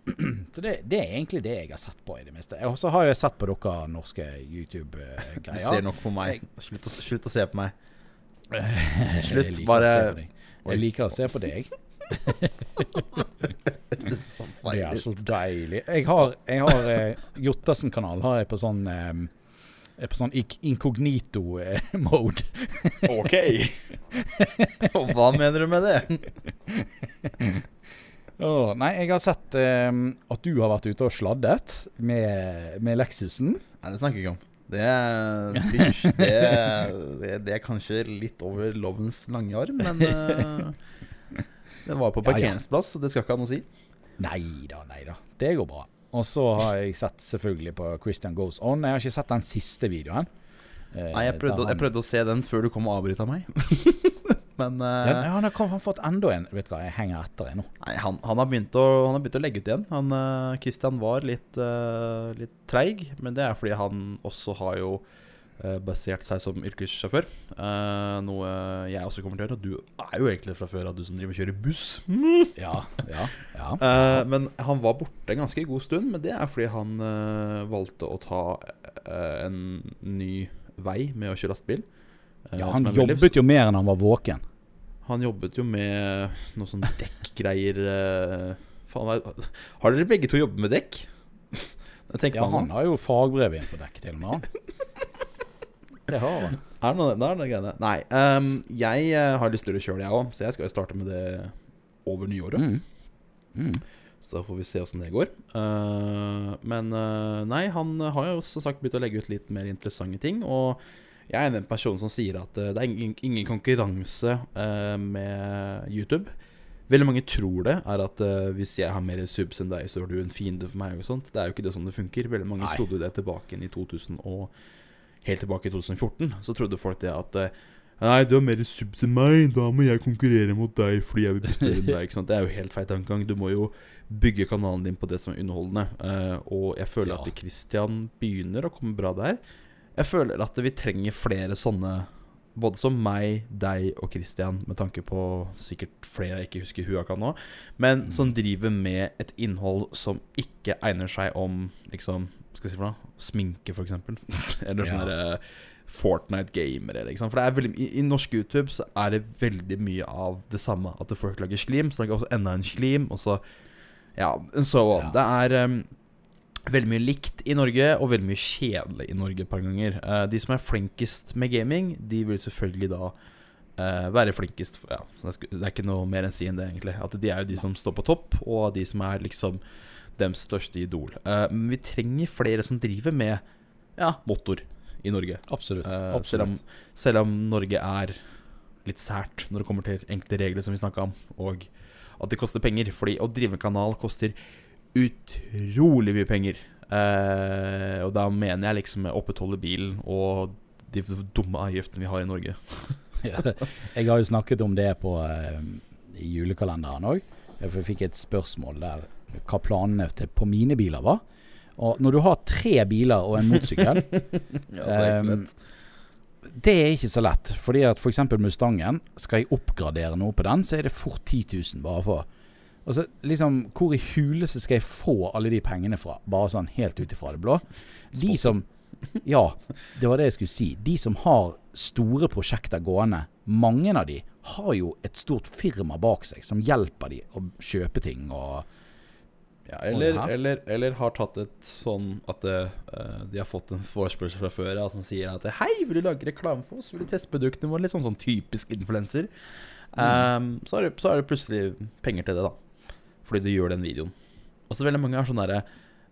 <clears throat> Så det, det, er egentlig det jeg har sett på, i det meste. Og så har jeg sett på dere norske YouTube-greier. <laughs> Du ser nok på meg. Slutt å, slutt å se på meg. <laughs> Slutt, bare Jeg liker å se på deg. <laughs> det er så deilig. Jeg har, jeg har eh, Jottassen-kanal har jeg på sånn eh, på sånn inkognito-mode. ok. Og hva mener du med det? Oh, nei, jeg har sett eh, at du har vært ute og sladdet med, med Lexusen. Nei, det snakker jeg ikke om. Det er, fysj, <laughs> det, det, det, er kanskje litt over lovens lange arm, men uh, det var på <laughs> parkeringsplass, så det skal ikke ha noe å si. Nei da, nei da. Det går bra. Og så har jeg sett selvfølgelig på Christian Goes On. Jeg har ikke sett den siste videoen. Eh, Nei, jeg prøvde, han... jeg prøvde, å se den før du kom og avbryta meg. <laughs> Men uh, ja, Han har han fått enda en. Vet du hva, jeg henger etter deg nå. Nei, han, han, har å, han har begynt å legge ut igjen. Han, uh, Christian var litt, uh, litt treig, men det er fordi han også har jo basert seg som yrkessjåfør. noe jeg også kommer til å gjøre. Du er jo egentlig fra før av du som driver og kjører buss. <laughs> ja, ja, ja. men han var borte en ganske god stund. Men det er fordi han valgte å ta en ny vei med å kjøre lastebil. Ja, han jobbet jo mer enn han var våken. Han jobbet jo med noe sånn dekkgreier. Faen, har dere begge to jobbet med dekk? ja, han har jo fagbrev innenfor dekk, til og med. Han. Det har han. Er det noe, det er noe greiene. Nei, um, jeg uh, har lyst til å kjøre det, jeg òg. Så jeg skal jo starte med det over nyåret. Mm. Mm. Så da får vi se åssen det går. Uh, men uh, nei, han har jo som sagt begynt å legge ut litt mer interessante ting. Og jeg er den personen som sier at uh, det er ingen, ingen konkurranse uh, med YouTube. Veldig mange tror det er at uh, hvis jeg har mer subs enn deg, så er du en fiende for meg. og sånt Det er jo ikke det sånn det funker. Veldig mange Nei. trodde det tilbake i 2000 og helt tilbake i 2014. Så trodde folk det at Nei, du har mer subs enn meg, da må jeg konkurrere mot deg fordi jeg vil bestemme <laughs> deg. Ikke sant? Det er jo helt feil tankegang. Du må jo bygge kanalen din på det som er underholdende. og jeg føler ja. at Christian begynner å komme bra der. Jeg føler at vi trenger flere sånne, både som meg, deg og Christian, med tanke på sikkert flere jeg ikke husker huet kan nå, men mm. som driver med et innhold som ikke egner seg om liksom, skal jeg si for noe, sminke, f.eks. <laughs> Eller sånne ja. Eh, Fortnite-gamere. Liksom. For det er veldig, i, i, norsk YouTube så er det veldig mye av det samme. At folk lager slim, så lager også enda en slim, og så Ja, and so on. Ja. Det er um, veldig mye likt i Norge, og veldig mye kjedelig i Norge et par ganger. Uh, de som er flinkest med gaming, de vil selvfølgelig da uh, være flinkest. Ja, det er ikke noe mer enn å si enn det, egentlig. At de er jo de som står på topp, og de som er liksom dems største idol. Uh, men vi trenger flere som driver med ja, motor i Norge. Absolutt. Absolutt. Selv, om, selv, om, Norge er litt sært når det kommer til enkelte regler, som vi snakka om, og at det koster penger. Fordi å drive en kanal koster utrolig mye penger. Eh, og da mener jeg liksom opprettholde bilen og de dumme avgiftene vi har i Norge. <laughs> <laughs> jeg har jo snakket om det på, eh, i julekalenderen òg. For jeg fikk et spørsmål der hva planene til, på mine biler var. Og når du har tre biler og en motorsykkel <laughs> ja, um, det er ikke så lett. Fordi at f.eks. For Mustangen, skal jeg oppgradere noe på den, så er det fort 10 000 bare for Altså, liksom, Hvor i huleste skal jeg få alle de pengene fra? Bare sånn helt ut ifra det blå. De som Ja, det var det jeg skulle si. De som har store prosjekter gående, mange av de har jo et stort firma bak seg som hjelper de å kjøpe ting og ja, eller, eller, eller, har tatt et sånn at det, uh, de har fått en forespørsel fra før ja, som sier at Hei, vil du lage reklame for oss? Vil du teste produktene våre? Litt sånn, sånn typisk influenser. Mm. Um, så, har du, så har du plutselig penger til det, da fordi du gjør den videoen. Og så veldig mange er sånn derre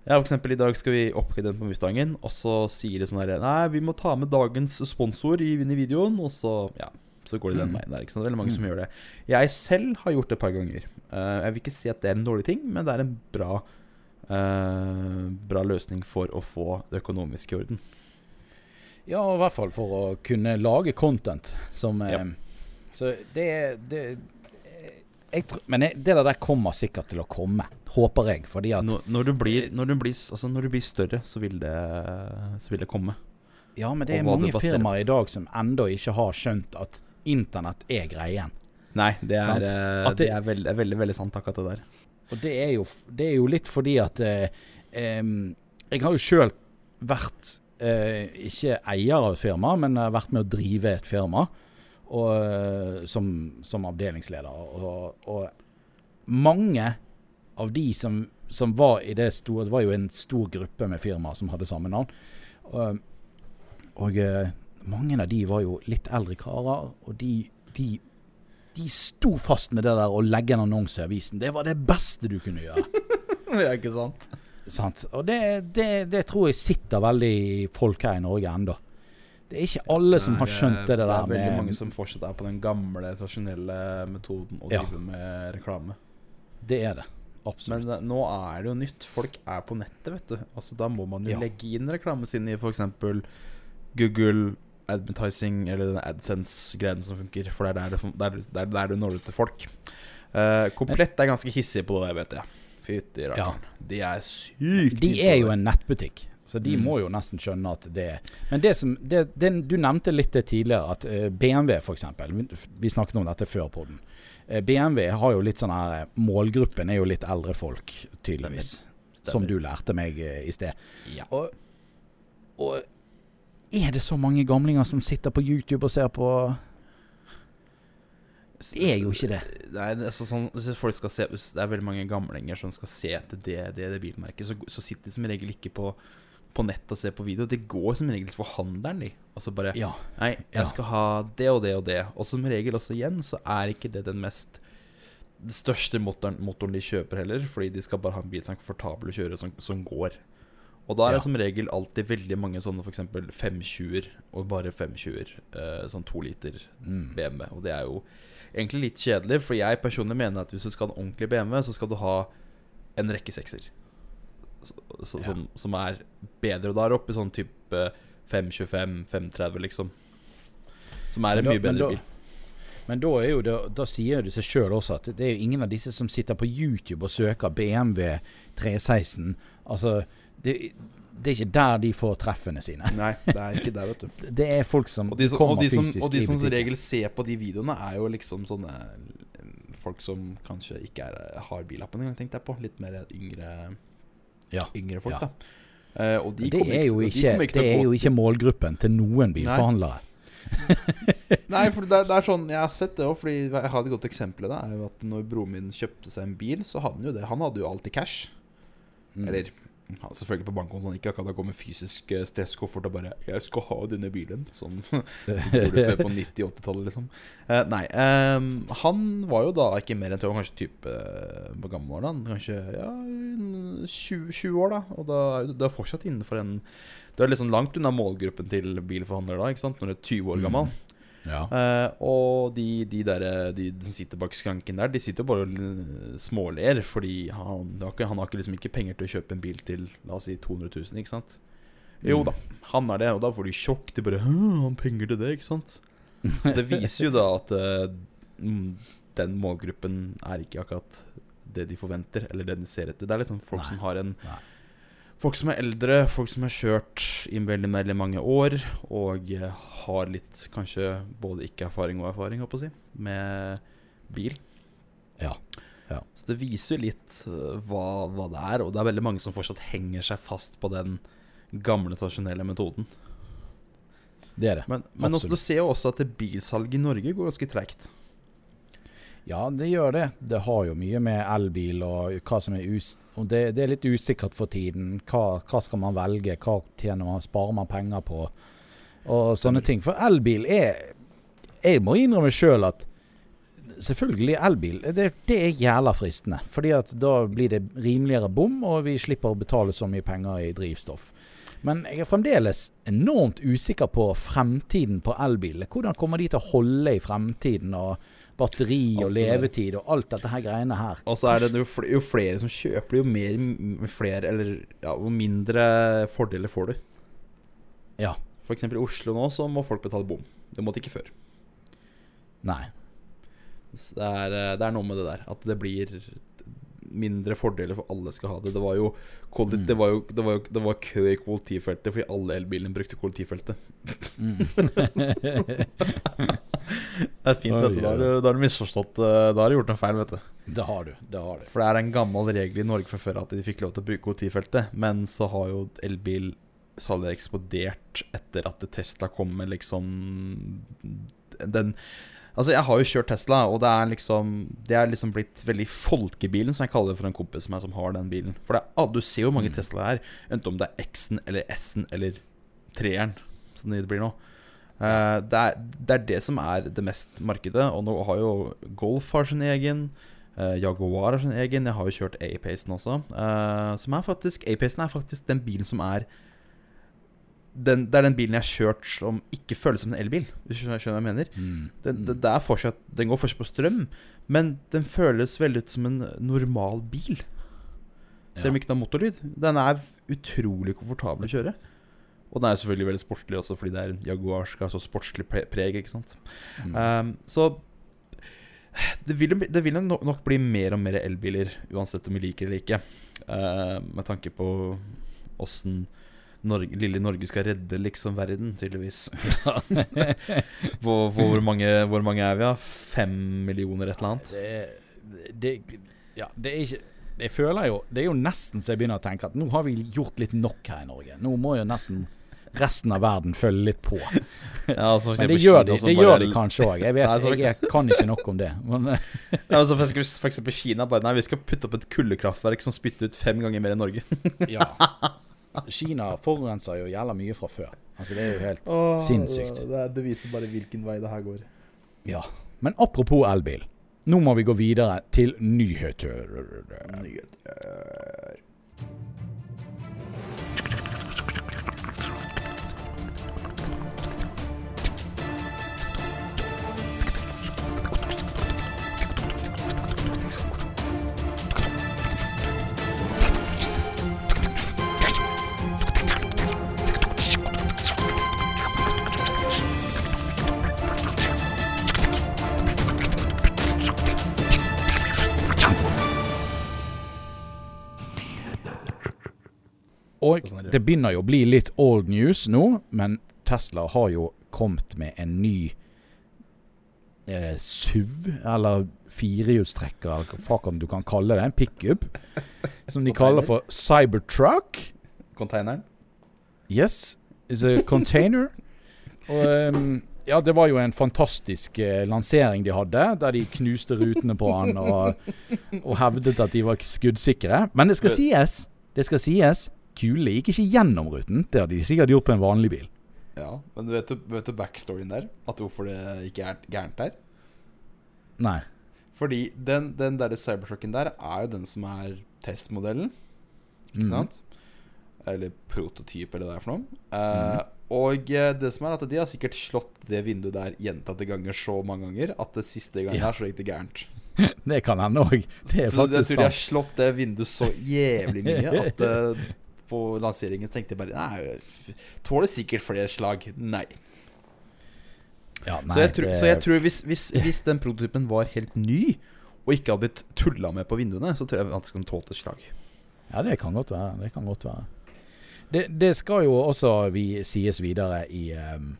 Ja, for eksempel i dag skal vi oppgradere den på Mustangen, og så sier de sånn herre Nei, vi må ta med dagens sponsor i, i videoen, og så Ja. Så går de den mm. veien der. ikke sant? Det veldig mange mm. som gjør det. Jeg selv har gjort det et par ganger. Uh, jeg vil ikke si at det er en dårlig ting, men det er en bra, uh, bra løsning for å få det økonomiske i orden. Ja, i hvert fall for å kunne lage content som ja. Så det, det tror, men jeg, det der kommer sikkert til å komme, håper jeg. Fordi at Når, når, du, blir, når, du, blir, altså når du, blir, større, så vil det, så vil det komme. Ja, men det er mange firmaer i dag som ennå ikke har skjønt at internett er greien. Nei, det er, det, det er veldig, veldig, veldig, sant, akkurat det der. Og det er jo, det er jo litt fordi at eh, eh, Jeg har jo sjøl vært eh, ikke eier av et firma, men vært med å drive et firma og, eh, som, som, avdelingsleder. Og, og, mange av de som, som, var i det store Det var jo en stor gruppe med firmaer som hadde samme navn. Og, og, eh, mange av de var jo litt eldre karer, og de, de, de sto fast med det der å legge en annonse i avisen. Det var det beste du kunne gjøre. <laughs> ja, ikke sant? sant? Og det, det, det, tror jeg sitter veldig i folk her i Norge ennå. Det er ikke alle som har skjønt det, der Det er veldig mange som fortsatt er på den gamle, tradisjonelle metoden å drive ja. med reklame. Det er det. Absolutt. Men det, nå er det jo nytt. Folk er på nettet, vet du. Altså Da må man jo ja. legge inn reklame sin i f.eks. Google advertising, eller den AdSense-greien som funker. For det er der, det, der, der, der du når ut til folk. Uh, komplett er ganske hissige på det, vet jeg. Fytti rakkeren. Ja. De er sykt De er jo en nettbutikk. Så de mm. må jo nesten skjønne at det Men det som det, det, Du nevnte litt tidligere, at uh, BMW f.eks. Vi snakket om dette før på den. Uh, BMW har jo litt sånn her Målgruppen er jo litt eldre folk, tydeligvis. Stemmer. Stemmer. Som du lærte meg uh, i sted. Ja. Og, og er det så mange gamlinger som sitter på YouTube og ser på det er jo ikke det. Nei, det, er sånn, se, det er veldig mange gamlinger som skal se etter det, det, det bilmerket. Så, så, sitter de som regel ikke på, på nett og ser på video. Det går som regel for handelen, de. Altså bare ja. Nei, jeg skal ha det og det og det. Og som regel også igjen, så er ikke det den mest største motoren, motoren de kjøper heller. Fordi de skal bare ha en bil som er komfortabel å kjøre, som, som går. Og da er det som regel alltid veldig mange sånne f.eks. 520-er, og bare 520-er. Uh, sånn to liter mm. BMW. Og det er jo egentlig litt kjedelig, for jeg personlig mener at hvis du skal ha en ordentlig BMW, så skal du ha en rekke sekser. Så, så, ja. som, som, er bedre. Og da er det oppe i sånn type 525, 530, liksom. Som er en da, mye bedre bil. Men da, er jo det, da sier det seg sjøl også at det er jo ingen av disse som sitter på YouTube og søker BMW 316. Altså det, det er ikke der de får treffene sine. Nei, det er ikke der, vet du. <laughs> Det er folk som, som kommer og de som, fysisk Og de som som regel ser på de videoene, er jo liksom sånne folk som kanskje ikke er, har billappen engang, tenkte jeg på. Litt mer yngre, ja. yngre folk, ja. da. Uh, det er, jo ikke, de det er jo ikke målgruppen til noen bilforhandlere. <laughs> Nei, for det er, det er, <laughs> sånn Jeg har sett det òg, fordi jeg har et godt eksempel. Det er jo at når broren min kjøpte seg en bil, så hadde han jo det. Han hadde jo alltid cash. Mm. Eller selvfølgelig på bankkontoen ikke akkurat med fysisk eh, stresskoffert og bare 'Jeg skal ha denne bilen', sånn <laughs> som gjorde før på 90-80-tallet, liksom. Eh, nei. Um, han var jo da ikke mer enn tror, kanskje type på gammel var han? Kanskje ja, 20, 20 år, da. Og da, er du fortsatt innenfor en Du er liksom langt unna målgruppen til bilforhandlere da, ikke sant? når du er 20 år gammel. Mm. Ja. Uh, og de, de, der, de, som sitter bak skranken der, de sitter jo bare og småler. Fordi han, han, har ikke, liksom ikke penger til å kjøpe en bil til la oss si 200 000, ikke sant? Jo mm. da, han er det, og da får de sjokk. De bare 'Han penger til det', ikke sant? <laughs> Det viser jo da at uh, den målgruppen er ikke akkurat det de forventer, eller det de ser etter. Det er liksom folk Nei. som har en Nei Folk som er eldre, folk som har kjørt i veldig, veldig mange år og har litt kanskje både ikke-erfaring og erfaring, håper jeg, med bil. Ja. ja. Så det viser litt uh, hva, hva, det er, og det er veldig mange som fortsatt henger seg fast på den gamle, tradisjonelle metoden. Det er det. Men, men også, du ser jo også at bilsalget i Norge går ganske tregt. Ja, det gjør det. Det har jo mye med elbil og hva som er us og det, det, er litt usikkert for tiden. Hva, hva, skal man velge? Hva tjener man, sparer man penger på? Og sånne ting. For elbil er Jeg må innrømme sjøl at selvfølgelig elbil det, det, er jævla fristende. Fordi at da blir det rimeligere bom, og vi slipper å betale så mye penger i drivstoff. Men jeg er fremdeles enormt usikker på fremtiden på elbil. Hvordan kommer de til å holde i fremtiden? og batteri og levetid og alt dette her greiene her. Og så er det jo flere, jo flere som kjøper, jo mer flere Eller ja, jo mindre fordeler får du. Ja. F.eks. i Oslo nå så må folk betale bom. Det måtte ikke før. Nei. Det er, eh, det er, noe med det der. At det blir mindre fordeler for alle skal ha det. Det var jo, mm. det var jo, det var jo det var kø i kollektivfeltet fordi alle elbilene brukte kollektivfeltet. Mm. <laughs> Det er fint, dette. Da har du misforstått. Eh, da har du gjort en feil, vet du. Det har du. det har du For det er en gammel regel i Norge fra før at de fikk lov til å bruke kollektivfeltet. Men så har jo elbilsalget eksplodert etter at Tesla kom med liksom den Altså, jeg har jo kjørt Tesla, og det er liksom Det er liksom blitt veldig folkebilen, som jeg kaller det for en kompis som, er, som har den bilen. For det, ah, du ser jo mange mm. Tesla her, enten om det er X-en eller S-en eller treeren, som det blir nå. Uh, det, er, det, er, det som er det mest markedet. Og nå har jo Golf har sin egen. Uh, Jaguar har sin egen. Jeg har jo kjørt A-Pacen også. Uh, som er faktisk A-Pacen er faktisk den bilen som er den, Det er den bilen jeg har kjørt som ikke føles som en elbil. Hvis du skjønner hva jeg mener. Mm. Den, den, det fortsatt, den går fortsatt på strøm, men den føles veldig ut som en normal bil. Selv om ja. ikke den har motorlyd. Den er utrolig komfortabel å kjøre. Og den er selvfølgelig veldig sportslig også, fordi det er en Jaguar skal ha så sportslig preg. ikke sant? Mm. Um, så det vil, det vil, nok bli mer og mer elbiler, uansett om vi liker det eller ikke. Uh, med tanke på åssen Norge, lille Norge skal redde liksom verden, tydeligvis. <laughs> hvor, hvor, mange, hvor, mange, er vi, da? Fem millioner, et eller annet? Det, det, ja, det er ikke jeg føler jo Det er jo nesten så jeg begynner å tenke at nå har vi gjort litt nok her i Norge. Nå må jo nesten resten av verden følge litt på. Ja, altså Men det gjør de, det gjør de kanskje òg. Jeg <laughs> vet, nei, jeg, jeg, kan ikke nok om det. Men, <laughs> ja, altså for, for eksempel Kina bare Nei, vi skal putte opp et kuldekraftverk som spytter ut fem ganger mer enn Norge. ja. Kina forurenser jo jævla mye fra før. Altså Det er jo helt Åh, sinnssykt. Det, det viser bare hvilken vei det her går. Ja. Men apropos elbil. Nå må vi gå videre til nyheter. Nyheter. Og sånn det begynner jo å bli litt old news nå, men Tesla har jo kommet med en ny eh, SUV, eller firehjulstrekker, eller hva du kan kalle det. En pickup. <laughs> Som de kaller for Cybertruck. Containeren? Yes. It's a container. <laughs> Og um, ja, det var jo en fantastisk eh, lansering de hadde, der de knuste rutene på han og, og hevdet at de var skuddsikre. Men det skal sies, det skal sies kulene gikk ikke gjennom ruten. Det hadde de sikkert gjort på en vanlig bil. Ja, Men vet du, vet du backstoryen der? At hvorfor det ikke er gærent der? Nei. Fordi den, den der cybertrucken der er jo den som er testmodellen. Ikke mm. sant? Eller prototyp, eller hva det er for noe. Uh, mm. Og eh, det som er at de har sikkert slått det vinduet der gjentatte ganger så mange ganger at det siste gangen ja. der så gikk det gærent. <laughs> det kan hende òg. Det sant. Jeg tror de har slått det vinduet så jævlig mye at uh, på lanseringen så tenkte jeg bare Nei, tåler sikkert flere slag. Nei. Ja, nei så, jeg tror, det... så, jeg tror, hvis, hvis, hvis, den prototypen var helt ny, og ikke hadde blitt tulla med på vinduene, så tror jeg at den tålte tålt et slag. Ja, det kan godt være. Det kan godt være. Det, det skal jo også vi, sies videre i, um,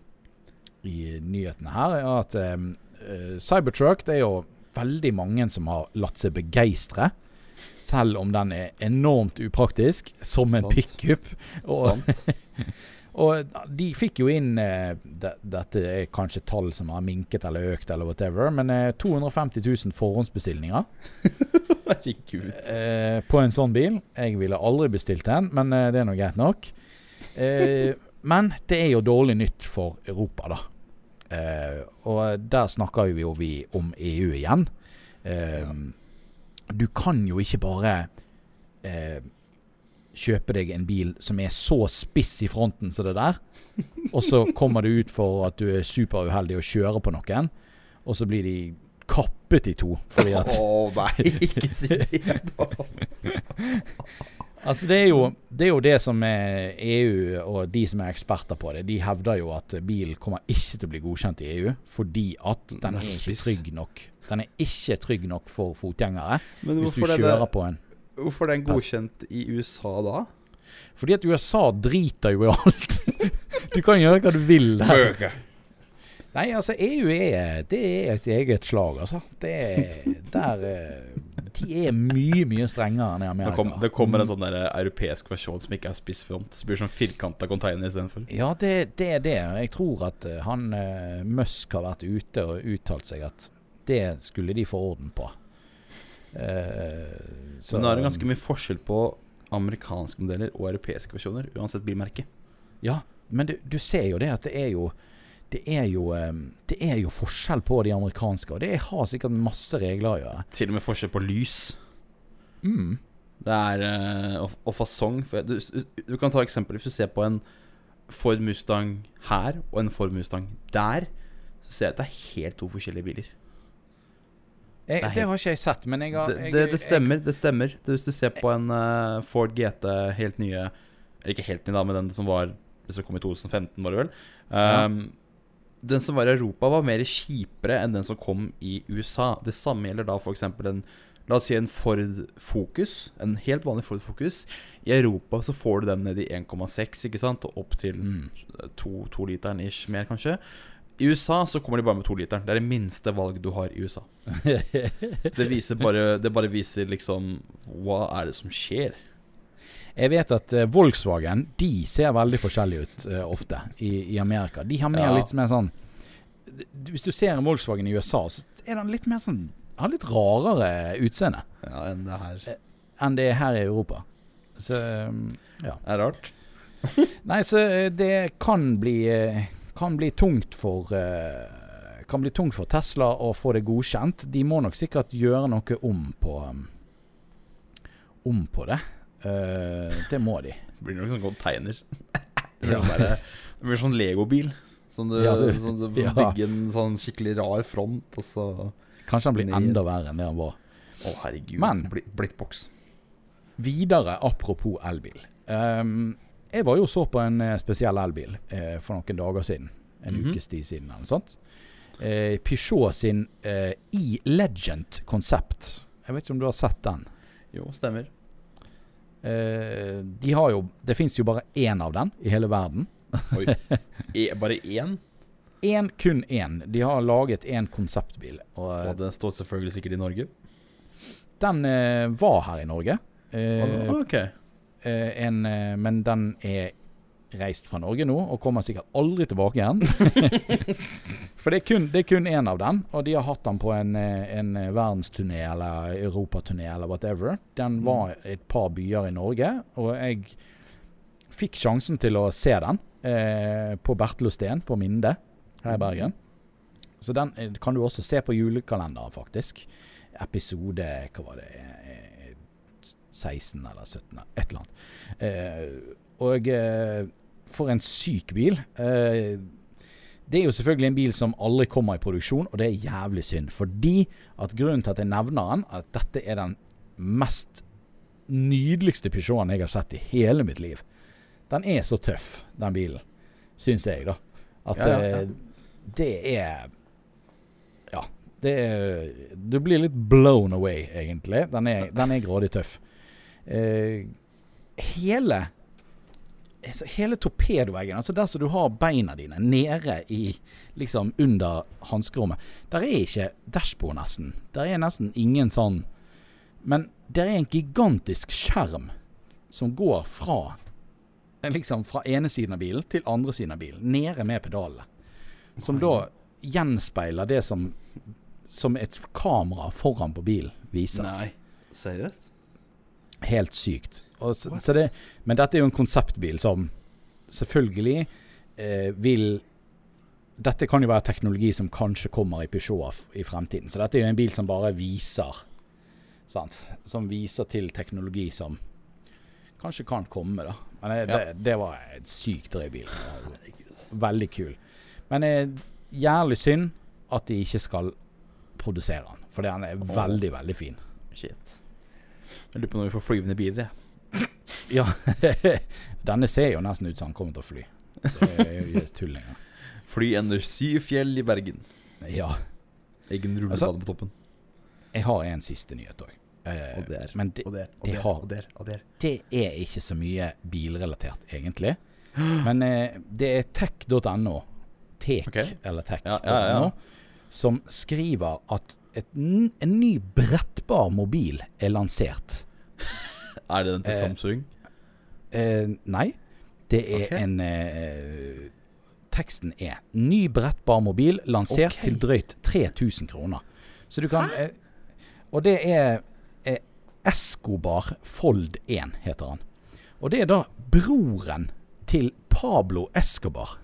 i nyhetene her, at um, Cybertruck det er jo veldig mange som har latt seg begeistre selv om den er enormt upraktisk, som en pickup. Og, <laughs> og, de fikk jo inn eh, de, Dette er kanskje tall som har minket eller økt, eller whatever, men eh, 250 000 forhåndsbestillinger. <laughs> Herregud. Eh, på en sånn bil. Jeg ville aldri bestilt en, men eh, det er nå greit nok. Eh, <laughs> men det er jo dårlig nytt for Europa, da. Eh, og der snakker jo vi om EU igjen. Ja du kan jo ikke bare eh, kjøpe deg en bil som er så spiss i fronten som det der, og så kommer det ut for at du er superuheldig og kjører på noen, og så blir de kappet i to fordi at Å oh, nei, ikke si det, <laughs> Altså det er, jo, det er, jo, det som er EU og de som er eksperter på det, de hevder jo at bilen kommer ikke til å bli godkjent i EU fordi at den er ikke trygg nok den er ikke trygg nok for fotgjengere. Men hvis du kjører det, på en Hvorfor er den godkjent i USA da? Fordi at USA driter jo i alt. <laughs> du kan gjøre hva du vil der. Nei, altså EU er, det er et eget slag, altså. Det er, der, eh, de er mye, mye strengere enn i Amerika. Det, kom, det kommer en sånn der eh, europeisk versjon som ikke er spissfront. Som blir sånn firkanta container istedenfor. Ja, det, det, er det. Jeg tror at eh, han Musk har vært ute og uttalt seg at det skulle de få orden på. Uh, så, Men det er det ganske mye forskjell på amerikanske modeller og europeiske versjoner, uansett bilmerke. Ja, men du, du ser jo det at det er jo det er, jo, det er jo forskjell på de amerikanske, og det har sikkert masse regler å gjøre. Til og med forskjell på lys. Mm. Det er uh, og, og, fasong. Du, du, kan ta eksempel hvis du ser på en Ford Mustang her og en Ford Mustang der, så ser jeg at det er helt to forskjellige biler. Jeg, det har ikke jeg sett, men jeg har Det, det, det stemmer. det stemmer Hvis du ser på en uh, Ford GT helt nye Eller ikke helt ny, da, men den som var Det kom i 2015, var det vel. Um, ja. Den som var i Europa, var mer kjipere enn den som kom i USA. Det samme gjelder da f.eks. en La oss si en Ford Focus. En helt vanlig Ford Focus. I Europa så får du dem ned i 1,6 ikke sant? og opp til mm. to, to literen ish mer, kanskje. I USA så kommer de bare med to literen. Det er det minste valg du har i USA. <laughs> det viser bare Det bare viser liksom Hva er det som skjer? Jeg vet at uh, Volkswagen De ser veldig forskjellige ut uh, ofte i, i, Amerika. De har mer ja. litt mer sånn Hvis du ser en Volkswagen i USA, så er den litt mer sånn Har litt rarere utseende ja, enn det her. Uh, enn det er her i Europa. Så ja. Det er rart. <laughs> Nei, så det kan bli kan bli tungt for kan bli tungt for Tesla å få det godkjent. De må nok sikkert gjøre noe om på om på det. Uh, det må de. <laughs> <laughs> Det blir nok sånn container. Det blir, der, det blir sånn legobil. Sånn du, ja, du, sånn du <laughs> ja. bygger en sånn skikkelig rar front, og så Kanskje han blir ned. enda verre enn det han var. Å, herregud. Men Blittboks. Videre, apropos elbil. Um, jeg var jo så på en eh, spesiell elbil eh, for noen dager siden. En mm -hmm. ukes tid siden, eller noe sånt. Uh, Peugeot sin uh, E-Legend konsept. Jeg vet ikke om du har sett den? Jo, stemmer. Uh, de har jo Det fins jo bare én av den i hele verden. Oi. E, bare én? <laughs> En, kun én. De har laget én konseptbil. Og, og den står selvfølgelig sikkert i Norge? Den uh, var her i Norge. Eh, ok. En, men den er reist fra Norge nå, og kommer sikkert aldri tilbake igjen. <laughs> For det er kun én av den, og de har hatt den på en, en verdensturné eller europaturné eller whatever. Den mm. var et par byer i Norge, og jeg fikk sjansen til å se den eh, på Bertelosten på Minde her i Bergen. Så den eh, kan du også se på julekalenderen, faktisk. Episode Hva var det? 16 eh, eller 17, et eller annet. Eh, og eh, for en syk bil. Eh, det er jo selvfølgelig en bil som aldri kommer i produksjon, og det er jævlig synd. Fordi at grunnen til at jeg nevner den, at dette er den mest nydeligste Peugeoten jeg har sett i hele mitt liv. Den er så tøff, den bilen. Syns jeg, da. At ja, ja, ja. Eh, det er Ja. Det er Du blir litt blown away, egentlig. Den er, den er grådig tøff. Eh, hele hele torpedoveggen, altså der som du har beina dine nede i liksom under hanskerommet, der er ikke dashbord, nesten. Der er nesten ingen sånn Men der er en gigantisk skjerm som går fra liksom fra ene siden av bilen til andre siden av bilen, nede med pedalene. Som da gjenspeiler det som, som et kamera foran på bilen viser. Nei, seriøst? Helt sykt. Så, så det, men dette er jo en konseptbil som selvfølgelig eh, vil Dette kan jo være teknologi som kanskje kommer i Peugeot i fremtiden. Så dette er jo en bil som bare viser sant? Som viser til teknologi som kanskje kan komme, da. Men det, ja. det, det var en sykt drøy bil. Veldig kul. Men eh, jævlig synd at de ikke skal produsere den. For den er veldig, veldig fin. Shit. Jeg lurer på når vi får flyvende biler. <laughs> Ja. <laughs> Denne ser jo nesten ut som han kommer til å fly. Det er jo tull engang. Fly under syv fjell i Bergen. Ja. Egen rullebane altså, på toppen. Jeg har en siste nyhet òg. Eh, og der, men det, og der, og der, har, og der, og der. Det er ikke så mye bilrelatert, egentlig. <gasps> Men eh, det er tech.no, tek okay. eller tech.no, ja, ja, ja. som skriver at et, en ny brettbar mobil er lansert. Er det den til eh, Samsung? Eh, nei. Det er okay. en eh, Teksten er 'Ny brettbar mobil lansert okay. til drøyt 3000 kroner'. Så du kan eh, Og det er eh, Escobar Fold 1, heter han. Og det er da broren til Pablo Escobar.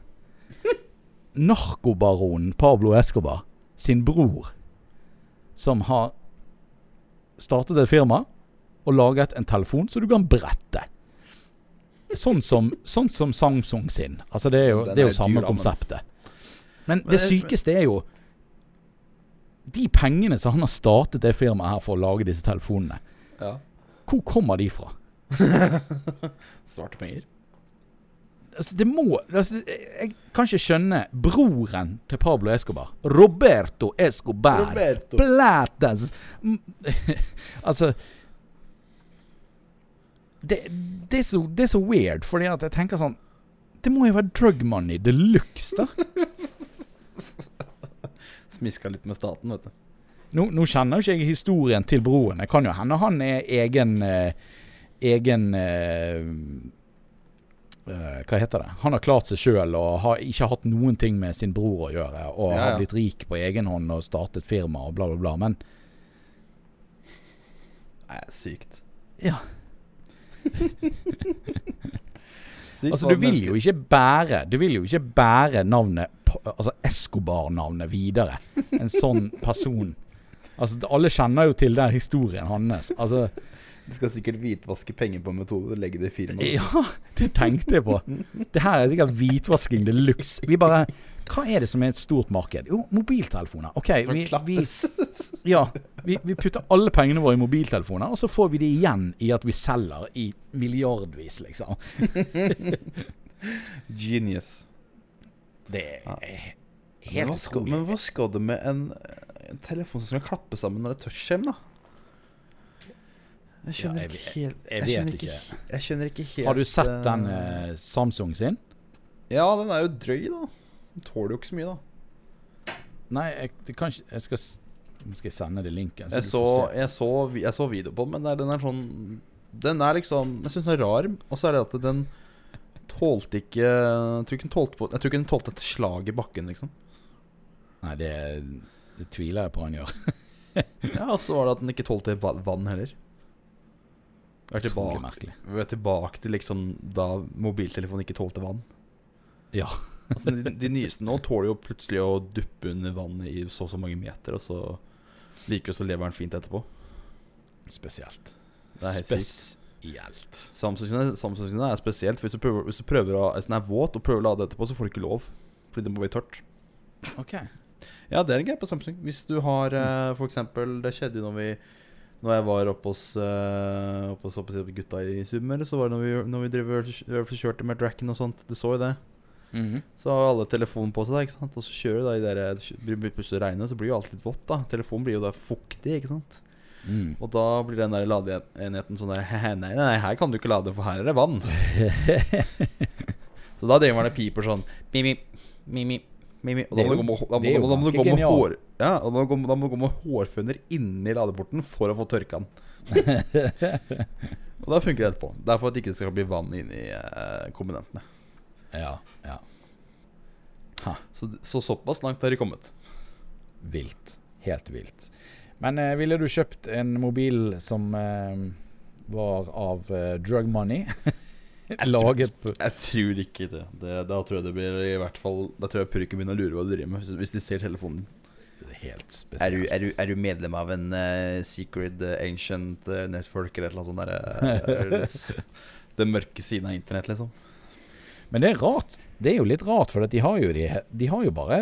<laughs> Narkobaronen Pablo Escobar sin bror, som har startet et firma og laget en telefon så du kan brette. Sånn som, sånn som Samsung sin. Altså Det er jo, det er jo samme konseptet. Men det sykeste er jo de pengene som han har startet det firmaet her for å lage disse telefonene. Ja. Hvor kommer de fra? <laughs> Svarte penger. Altså, det må altså, Jeg kan ikke skjønne broren til Pablo Escobar. Roberto Escobar. Roberto. Platas <laughs> Altså det, det, er så, det, er så, weird, fordi at jeg tenker sånn Det må jo være drug money de luxe, da. <laughs> Smiska litt med staten, vet du. Nå, nå, kjenner jo ikke jeg historien til broren. Det kan jo hende han er egen eh, Egen eh, Hva heter det? Han har klart seg sjøl og har ikke hatt noen ting med sin bror å gjøre. Og ja, ja. har blitt rik på egen hånd og startet firma og bla, bla, bla. Men Nei, sykt. Ja. <laughs> sykt altså, du vil jo ikke bære Du vil jo ikke bære navnet Altså Escobar-navnet videre. En sånn person. Altså, alle kjenner jo til den historien hans. Altså de skal sikkert hvitvaske penger på en metode og legge det i firmaet. Ja, det tenkte jeg på. <laughs> Det her er sikkert hvitvasking de luxe. Vi bare Hva er det som er et stort marked? Jo, mobiltelefoner. OK, vi, vi, ja, vi, vi, putter alle pengene våre i mobiltelefoner, og så får vi det igjen i at vi selger i milliardvis, liksom. <laughs> Genius. Det er helt utrolig. Men hva skal det med en, en telefon som skal klappe sammen når det er touchskjerm, da? Jeg skjønner ja, jeg, ikke helt Jeg, jeg vet ikke. Jeg skjønner ikke helt Har du sett den uh, Samsung sin? Ja, den er jo drøy, da. Den tåler jo ikke så mye, da. Nei, jeg, kan ikke Jeg skal, skal jeg sende deg linken. Så jeg, så, jeg, så, jeg, så, video på den, men den er sånn Den er liksom Jeg syns den er rar. Og så er det at den tålte ikke Jeg tror ikke den tålte, jeg tror ikke den tålte et slag i bakken, liksom. Nei, det, det tviler jeg på han gjør. <laughs> ja, og så var det at den ikke tålte vann heller. Vi er tilbake, vi er tilbake til liksom da mobiltelefonen ikke tålte vann. Ja. <laughs> altså, de, de, nyeste nå tåler jo plutselig å duppe under vannet i så og så mange meter, og så liker så lever den fint etterpå. Spesielt. Det er helt Spesielt. Samsung, er spesielt. Hvis du prøver, hvis du prøver å, hvis den er våt og prøver å lade etterpå, så får du ikke lov. Fordi det må bli tørt. Ok Ja, det er en greie på Samsung. Hvis du har mm. for eksempel Det skjedde jo når vi når jeg var oppe hos, uh, oppe hos, oppe hos gutta i Summer, så var det når vi, når vi drev kjørte med Dracken og sånt. Du så jo det. Mm -hmm. Så har alle telefonen på seg, ikke sant? og så kjører du da i det plutselig regner, så blir jo alt litt vått. da Telefonen blir jo da fuktig, ikke sant. Mm. Og da blir den der ladeenheten sånn der <laughs> nei, nei, nei, her kan du ikke lade, for her er det vann. <laughs> så da driver man og piper sånn mi-mi, mi-mi. Mimi. Og da må du gå med, da må, da må, da må du gå med hår da må, du og da må du gå med hårføner inni ladeporten for å få tørka den. <laughs> og da funker det etterpå. Det er for at det ikke skal bli vann inni eh, komponentene. Ja, ja så, så, såpass langt har de kommet. Vilt. Helt vilt. Men eh, ville du kjøpt en mobil som eh, var av eh, drug money? <laughs> <laughs> laget på Jeg tror ikke det. det. Da tror jeg det blir i hvert fall Da tror jeg purken begynner å lure hva du driver med, hvis de ser telefonen din. Helt spesielt. Er du, er, du, er du, medlem av en uh, secret uh, ancient uh, network eller et eller annet sånt der? <laughs> den mørke siden av internett, liksom. Men det er rart. Det er jo litt rart, for de har jo, de, de har jo bare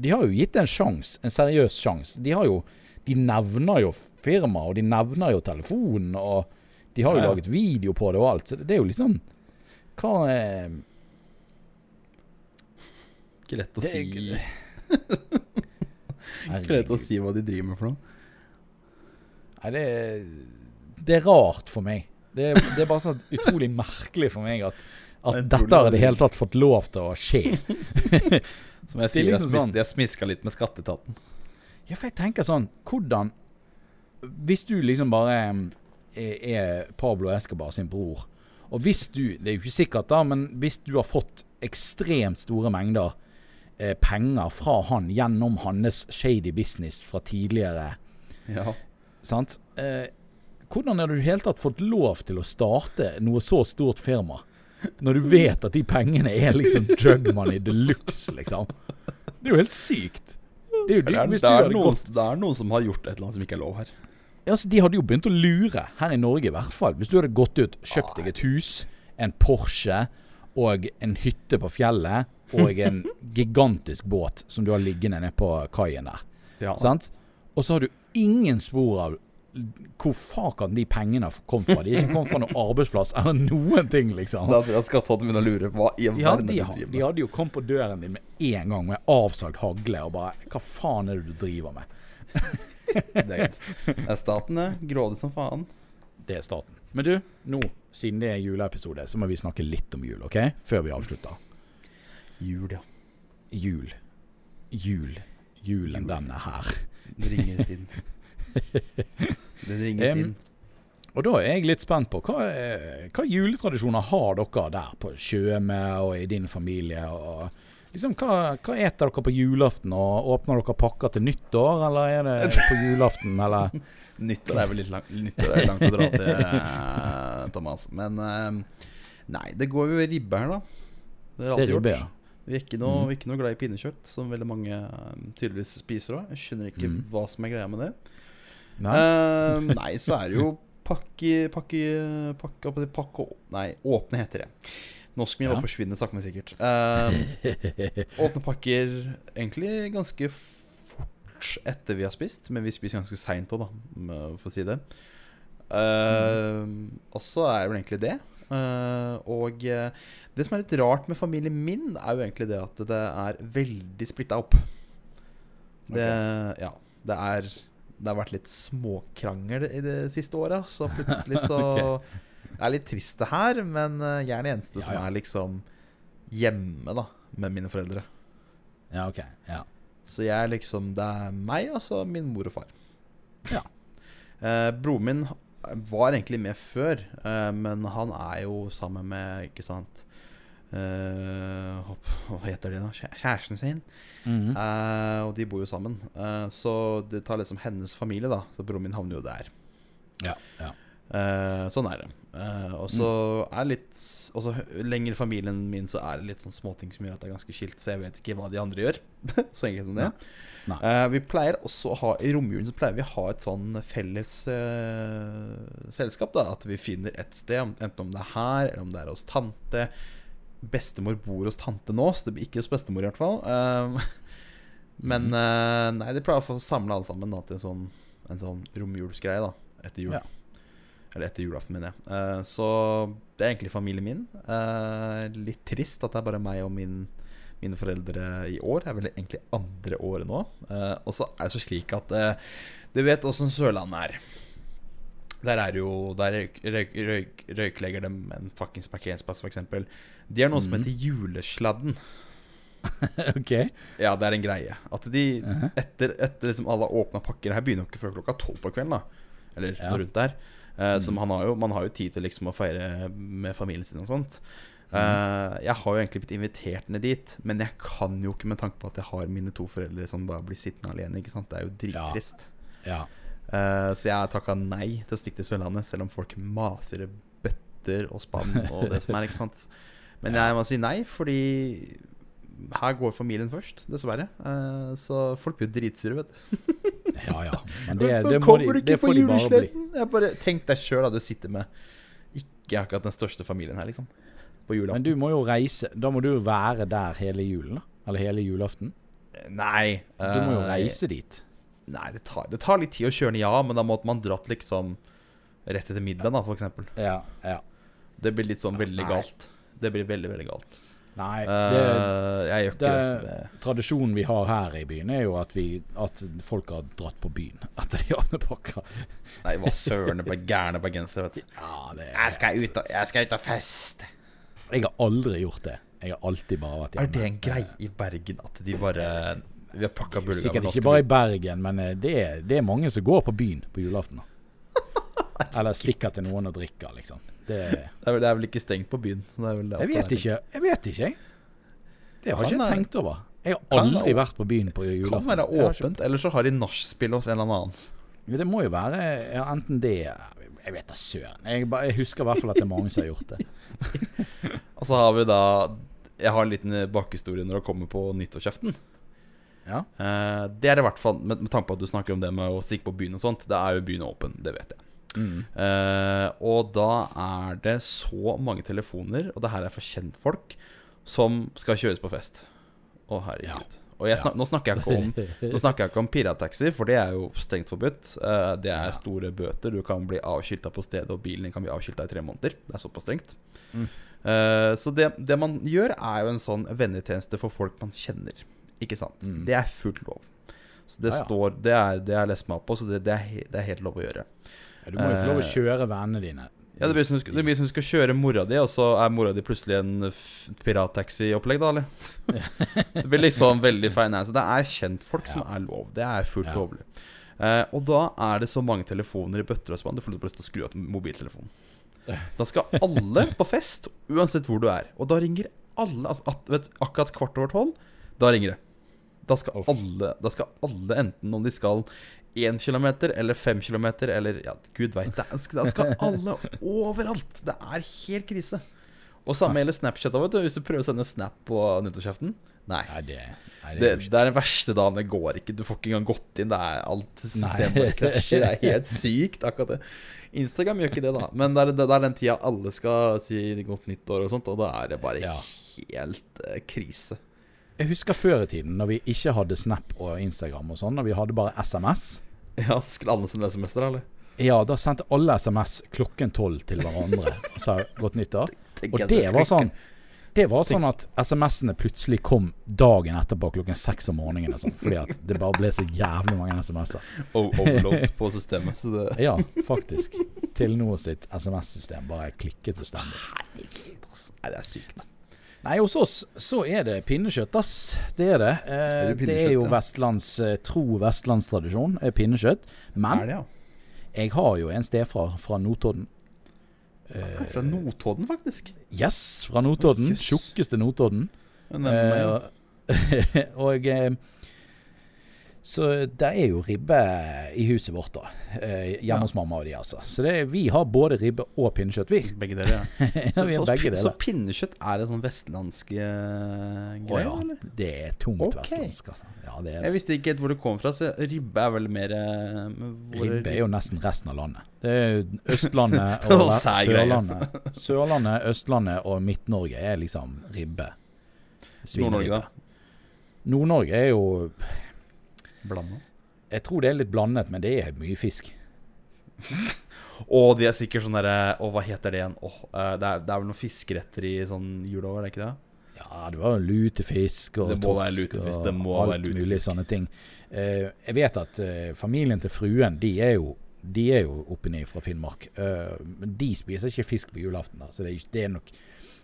De har jo gitt en sjanse, en seriøs sjanse. De har jo De nevner jo firmaet, og de nevner jo telefonen, og de har jo ja, ja. laget video på det og alt. Så det er jo liksom hva eh, Ikke lett å si <laughs> Ikke å si hva de driver med for noe. Nei, det er, det er rart for meg. Det er, det er bare så utrolig merkelig for meg at, at dette har i det hele tatt fått lov til å skje. <laughs> Som jeg sier, liksom sånn, de har smiska litt med skatteetaten. Ja, for jeg tenker sånn Hvordan Hvis du liksom bare er, er Pablo Escobar sin bror, og hvis du, det er jo ikke sikkert, da, men hvis du har fått ekstremt store mengder eh, penger fra han gjennom hans shady business fra tidligere ja. Sant? Eh, hvordan har du i det hele tatt fått lov til å starte noe så stort firma? Når du vet at de pengene er liksom drug money de luxe, liksom. Det er jo helt sykt. Det er, jo, det, det, er, noen, det er noen som har gjort et eller annet som ikke er lov her altså, De hadde jo begynt å lure, her i Norge i hvert fall. Hvis du hadde gått ut, kjøpt deg et hus, en Porsche og en hytte på fjellet <laughs> og en gigantisk båt som du har liggende nede på kaien der. Ja. Sant? Og så har du ingen spor av hvor faen de pengene kom fra? De ikke kommet fra noen arbeidsplass eller noen ting, liksom. Da tror jeg skatteetaten begynner å lure. Hva i ja, de, har, de hadde jo kommet på døren din med en gang med avsagt hagle og bare Hva faen er det du driver med? <laughs> det, det er staten, det. Grådig som faen. Det er staten. Men du, nå, siden det er juleepisode, så må vi snakke litt om jul, OK? Før vi avslutter. Jul, ja. Jul. Jul. Julen, Jul. den er her. Den ringes inn. Den ringes inn. Og da er jeg litt spent på hva, hva juletradisjoner har dere der på Tjøme og i din familie? Liksom, hva, hva eter dere på julaften? Og Åpner dere pakker til nyttår, eller er det på julaften, eller? <laughs> nyttår er vel litt langt, nyttår langt å dra til, uh, Thomas. Men uh, nei, det går jo ribbe her, da. Det er alltid gjort. Ja. Vi er, ikke noe, mm. vi noe glad i pinnekjøtt, som veldig mange um, tydeligvis spiser òg. Jeg skjønner ikke mm. hva som er greia med det. Nei, uh, <laughs> nei så er det jo pakke... Pakke, pakke, pakke, Nei, åpne heter det. Norsk min ja. forsvinner sakte, men sikkert. Uh, <laughs> åpne pakker egentlig ganske fort etter vi har spist, men vi spiser ganske seint òg, da, for å si det. Uh, mm. Og så er det vel egentlig det. Uh, og det som er litt rart med familien min, er jo egentlig det at det er veldig splitta opp. Det, okay. ja, det er det har vært litt småkrangel i det siste året. Så plutselig så <laughs> okay. Det er litt trist, det her, men eh, jeg er den eneste ja, som er liksom hjemme da med mine foreldre. Ja, ok ja. Så jeg er liksom Det er meg altså min mor og far. Ja eh, Broren min var egentlig med før, eh, men han er jo sammen med Ikke sant Uh, hva heter det da? Kjæresten sin. Mm -hmm. og de bor jo sammen. Så det tar liksom hennes familie, da. Så broren min havner jo der. Ja, ja. Sånn er det. og så mm. er litt Og så lenger familien min så er det litt sånn småting som gjør at det er ganske skilt, så jeg vet ikke hva de andre gjør. <laughs> så enkelt som det. vi pleier også å ha I romjulen så pleier vi å ha et sånn felles selskap. da At vi finner et sted, enten om det er her, eller om det er hos tante bestemor bor hos tante nå, så det blir ikke hos bestemor i hvert fall. Uh, <laughs> men uh, nei, de pleier å få samle alle sammen da, til en sånn, en sånn romjulsgreie da, etter jul. Ja. Eller etter julaften, mener jeg. Uh, så det er egentlig familien min. litt trist at det er bare meg og min, mine foreldre i år. Det er vel egentlig andre året nå. og så er det så slik at Du vet åssen Sørlandet er. Der er jo Der røyk, røyk, røyk, røyklegger dem en fuckings parkeringsplass, f.eks. De har noe som mhm. heter julesladden. <laughs> ok Ja, det er en greie. At de uh -huh. etter, etter liksom alle åpna pakker Her begynner jo ikke før klokka tolv på kvelden. da Eller ja. rundt der. Uh, mm. Som har, jo, man har jo tid til liksom å feire med familien sin og sånt. Uh, jeg har jo egentlig blitt invitert ned dit, men jeg kan jo ikke med tanke på at jeg har mine to foreldre som bare blir sittende alene. Ikke sant? Det er jo drittrist. Ja. ja. Uh, så jeg takka nei til å stikke til Sørlandet, selv om folk maser bøtter og spann og det som er, ikke sant. <laughs> Men jeg må si nei, fordi her går familien først, dessverre. Uh, så folk blir dritsure, vet du. <laughs> ja, ja. Men det, det, må de, det får de bare bli. Jeg bare Tenk deg sjøl at du sitter med ikke akkurat den største familien her, liksom. På julaften. Men du må jo reise Da må du jo være der hele julen, da? Eller hele julaften? Nei. Uh, du må jo reise dit. Nei, det tar, det tar, litt tid å kjøre ned, ja, men da måtte man dratt liksom rett etter middagen, da, for eksempel. Ja, ja. Det blir litt sånn veldig Nei. galt. Det blir veldig, veldig galt. Nei, det, uh, jeg gjør ikke det, det. Tradisjonen vi har her i byen, er jo at, vi, at folk har dratt på byen etter de andre pakka. Nei, hva søren, det ble gærne bergensere, vet du. <laughs> Ja, jeg, skal ut og, jeg skal ut og feste. Jeg har aldri gjort det. Jeg har alltid bare vært hjemme. Er det en greie i Bergen at de bare vi har pakka bulgar Sikkert ikke bare i Bergen, men eh, det det er, mange som går på byen på julaften. <laughs> Eller stikker til noen og drikker, liksom. Det, det, er, vel, det er, vel, ikke stengt på byen? jeg vet ikke. Jeg vet ikke, jeg. Det har ikke tenkt over. Jeg har aldri vært på byen på julaften. Kan være åpent, eller så har de nachspiel hos en eller annen. Det må jo være ja, enten det Jeg vet da søren. Jeg, jeg, husker i hvert fall at det er mange som har gjort det. <laughs> Og så har vi da Jeg har en liten bakhistorie når det kommer på nyttårsaften. Ja. Eh, det er i hvert fall med, med, tanke på at du snakker om det med å stikke på byen og sånt. Det er jo byen åpen, det vet jeg. Mm. Uh, og da er det så mange telefoner, og det her er for kjentfolk, som skal kjøres på fest. Å, herregud. Ja. Og snak, nå, snakker jeg ikke om, <laughs> nå snakker jeg ikke om pirattaxi, for det er jo strengt forbudt. Eh, det er store bøter. Du kan bli avskilta på stedet, og bilen din kan bli avskilta i tre måneder. Det er såpass strengt. Mm. Eh, så det, det, man gjør, er jo en sånn vennetjeneste for folk man kjenner. Ikke sant? Mm. Det er fullt lov. Så det ja, ja. står Det er det jeg lest meg opp på, så det, det, er, det, er, helt lov å gjøre. Du må jo få lov å kjøre vennene dine. Ja, Det blir som du, som du skal kjøre mora di, og så er mora di plutselig en pirattaxi-opplegg, da, eller? <laughs> det blir liksom veldig finance. Det er kjentfolk ja. som er lov. Det er fullt ja. lovlig. Eh, og da er det så mange telefoner i bøtter og spann du får lyst til å skru av mobiltelefonen. Da skal alle på fest, uansett hvor du er. Og da ringer alle altså, at, vet, Akkurat kvart over tolv, da ringer det. Da skal, alle, da skal alle, enten om de skal én kilometer eller fem kilometer eller ja, gud veit. Da skal alle overalt. Det er helt krise. Og samme gjelder Snapchat. Vet du, hvis du prøver å sende snap på nyttårsaften Nei. nei, det, nei det, det, det, er den verste dagen. Det går ikke. Du får ikke engang gått inn. Det er Alt systemet bare krasjer. Det er helt sykt, akkurat det. Instagram gjør ikke det, da. Men det er, det er den tida alle skal si godt nyttår og sånt, og da er det bare ja. helt uh, krise. Jeg husker før i tiden, når vi ikke hadde Snap og Instagram og sånn, når vi hadde bare SMS. Ja, alle sende SMS eller? Ja, da sendte alle SMS klokken tolv til hverandre og <laughs> sa 'godt nyttår'. Og det var sånn Det var sånn at SMS-ene plutselig kom dagen etterpå klokken seks om morgenen. Sånt, fordi at det bare ble så jævlig mange SMS-er. Overload på <laughs> systemet. ja, faktisk. Telenor sitt SMS-system bare klikket bestandig. Nei, det er sykt. Nei, hos oss så er det pinnekjøtt, ass. Det er det. Eh, er det, det, er jo vestlands, eh, tro vestlandstradisjon, er pinnekjøtt. Men er det, ja? jeg har jo en stefar fra Notodden. Eh, fra Notodden, faktisk? Yes, fra Notodden. Tjukkeste Notodden. Eh, <laughs> og eh, så det er jo ribbe i huset vårt, da. Eh, hjemme hos mamma og de, altså. Så det, vi har både ribbe og pinnekjøtt, vi. Begge deler, ja. <laughs> så, ja begge deler. så, pinnekjøtt er det sånn vestlandske greier, oh, ja. eller? Det er tungt okay. vestlandsk, altså. Ja, det er Jeg visste ikke helt hvor det kom fra, så ribbe er vel mer eh, Ribbe er jo nesten resten av landet. Det er Østlandet <laughs> og Sørlandet. Sørlandet, Østlandet og Midt-Norge er liksom ribbe. Nord-Norge, da? Nord-Norge er jo Blanda? Jeg tror det er litt blandet, men det er mye fisk. <laughs> og de er sikkert sånn derre Å, hva heter det igjen? Åh, det, er, det, er, vel noen fiskeretter i sånn jula er det ikke det? Ja, det var lutefisk og torsk og alt mulig sånne ting. Uh, jeg vet at uh, familien til fruen, de er jo de er jo oppe ned fra Finnmark. Uh, men de spiser ikke fisk på julaften. Da, så det er, det er nok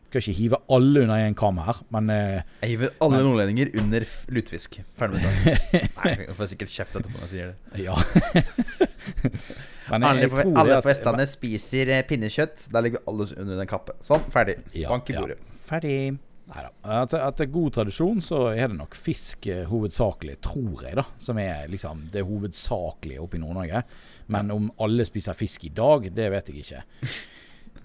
skal ikke hive alle under én kam her, men eh, Jeg hiver alle men, nordlendinger under lutefisk. Ferdig med saken. <laughs> Nei, jeg får sikkert kjeft etterpå når jeg sier det. Ja. <laughs> men alle på, alle på Vestlandet spiser eh, pinnekjøtt. Der ligger alle under den kappe. Sånn, ferdig. Ja, Bank i bordet. Ja. Ferdig. Neida. Etter, etter god tradisjon så er det nok fisk eh, hovedsakelig, tror jeg, da. Som er liksom det hovedsakelige oppe i Nord-Norge. Men om alle spiser fisk i dag, det vet jeg ikke.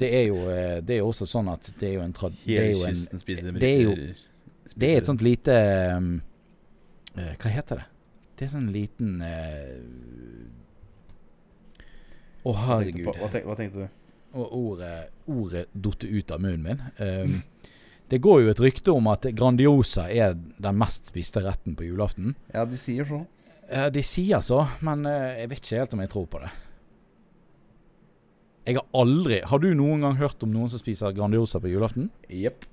Det er jo eh, det er også sånn at det er jo en trad... Hele kysten spiser det er jo Det er et sånt lite um, uh, Hva heter det? Det er sånn liten Å, uh, oh, herregud. Hva, tenk, hva, tenkte du? Og ordet, ordet datt ut av munnen min. Um, det går jo et rykte om at Grandiosa er den mest spiste retten på julaften. Ja, de sier så. Ja, de sier så, men uh, jeg vet ikke helt om jeg tror på det. Jeg har aldri Har du noen gang hørt om noen som spiser Grandiosa på julaften? Jepp.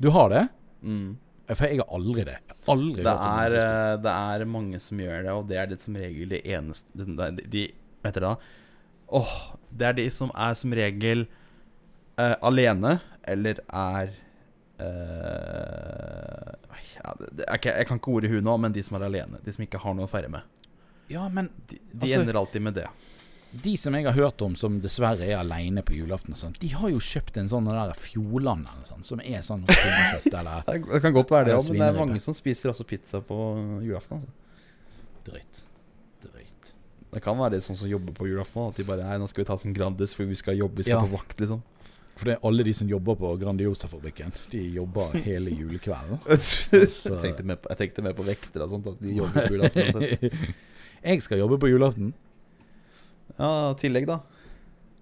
Du har det? Mm. For jeg har aldri det. Aldri det, er, eh, det er mange som gjør det, og det er det som regel det eneste De, de Vet dere da? Åh, det er de som er som regel uh, alene, eller er uh, ja, det, jeg, jeg, kan ikke ordet huet nå, men de som er alene. De som ikke har noe å feire med. Ja, men De, de altså, ender alltid med det de som jeg har hørt om som dessverre er aleine på julaften, sånt, de har jo kjøpt en sånn der Fjordland eller sånn, som er sånn kjøtt, eller, <laughs> Det kan godt være det, men det er mange som spiser også pizza på julaften. Altså. Drøyt. Drøyt. Det kan være det sånn som jobber på julaften. At de bare Nei, nå skal vi ta sånn Grandis, for vi skal jobbe, vi skal ja. på vakt, liksom. For det er alle de som jobber på Grandiosa-fabrikken, de jobber hele julekvelden. <laughs> jeg, tenkte mer på, på vekter og sånt, at de jobber på julaften. <laughs> jeg skal jobbe på julaften. Ja, tillegg, da?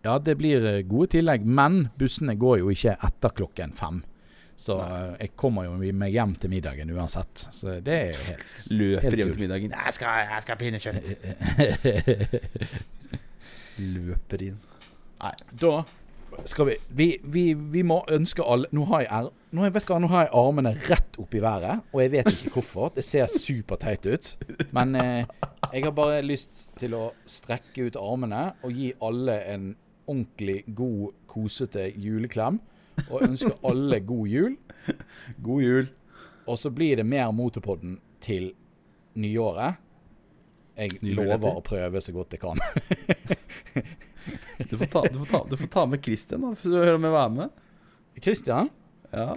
Ja, det blir eh, gode tillegg. Men bussene går jo ikke etter klokken fem. Så Nei. jeg kommer jo meg hjem til middagen uansett. Så det er jo helt Løper hjem til middagen. Jeg skal, jeg skal ha pinnekjøtt. <laughs> Løper inn. Nei. Da skal vi Vi, vi, vi må ønske alle Nå har jeg, nå, jeg vet hva, nå har jeg armene rett opp i været, og jeg vet ikke hvorfor. Det ser superteit ut. Men eh, jeg har bare lyst til å strekke ut armene og gi alle en ordentlig god, kosete juleklem. Og ønske alle god jul. God jul. Og så blir det mer Motorpodden til nyåret. Jeg lover å prøve så godt jeg kan. <laughs> du, får ta, du, får ta, du, får ta, med Christian, da, hvis du hører meg være med. Christian? Ja.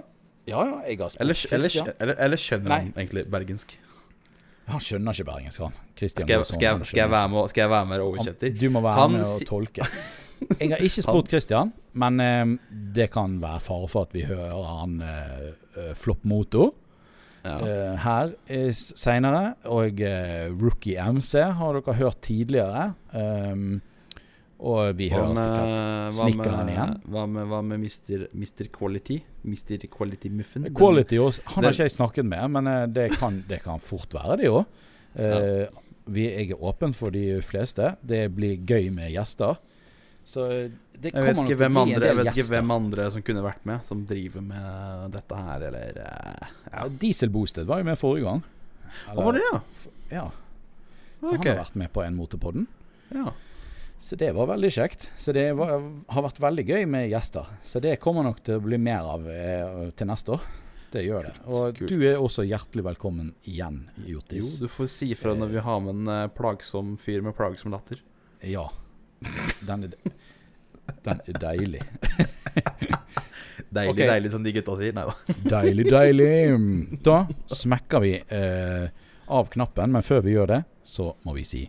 Ja, ja, jeg har spurt eller, Christian. Eller, eller, skjønner skjønner han egentlig bergensk? Han skjønner ikke bergensk, han. Christian skal, jeg, skal, jeg, skal, jeg være med, skal jeg være med og oversette? Du må være han med og tolke. <laughs> Jeg har ikke spurt Christian, men eh, det kan være fare for at vi hører han eh, flopp moto ja. uh, her seinere. Og Rookie MC har dere hørt tidligere. Um, og vi hører sikkert Snikkeren igjen. Hva med, hva med Mr. Mr. Quality? Mr. Quality Muffen? Quality også, Han har ikke jeg snakket med, men det kan, det kan fort være det òg. Uh, jeg er åpen for de fleste. Det blir gøy med gjester. Så det kommer nok til å bli andre, Jeg vet ikke hvem andre som kunne vært med, som driver med dette her, eller ja. Dieselboosted var jo med forrige gang. Eller, var det, ja? Ja. Så okay. han har vært med på en motorpodden. Ja. Så det var veldig kjekt. Så det var, har vært veldig gøy med gjester. Så det kommer nok til å bli mer av eh, til neste år. Det gjør det. Og Kult. du er også hjertelig velkommen igjen, Jotis. Jo, du får si ifra når vi har med en eh, plagsom fyr med plagsom latter. Ja. Den er, den er deilig. <laughs> deilig, okay. deilig, som de gutta sier. Nei da. <laughs> deilig, deilig. Da smekker vi eh, av knappen, men før vi gjør det, så må vi si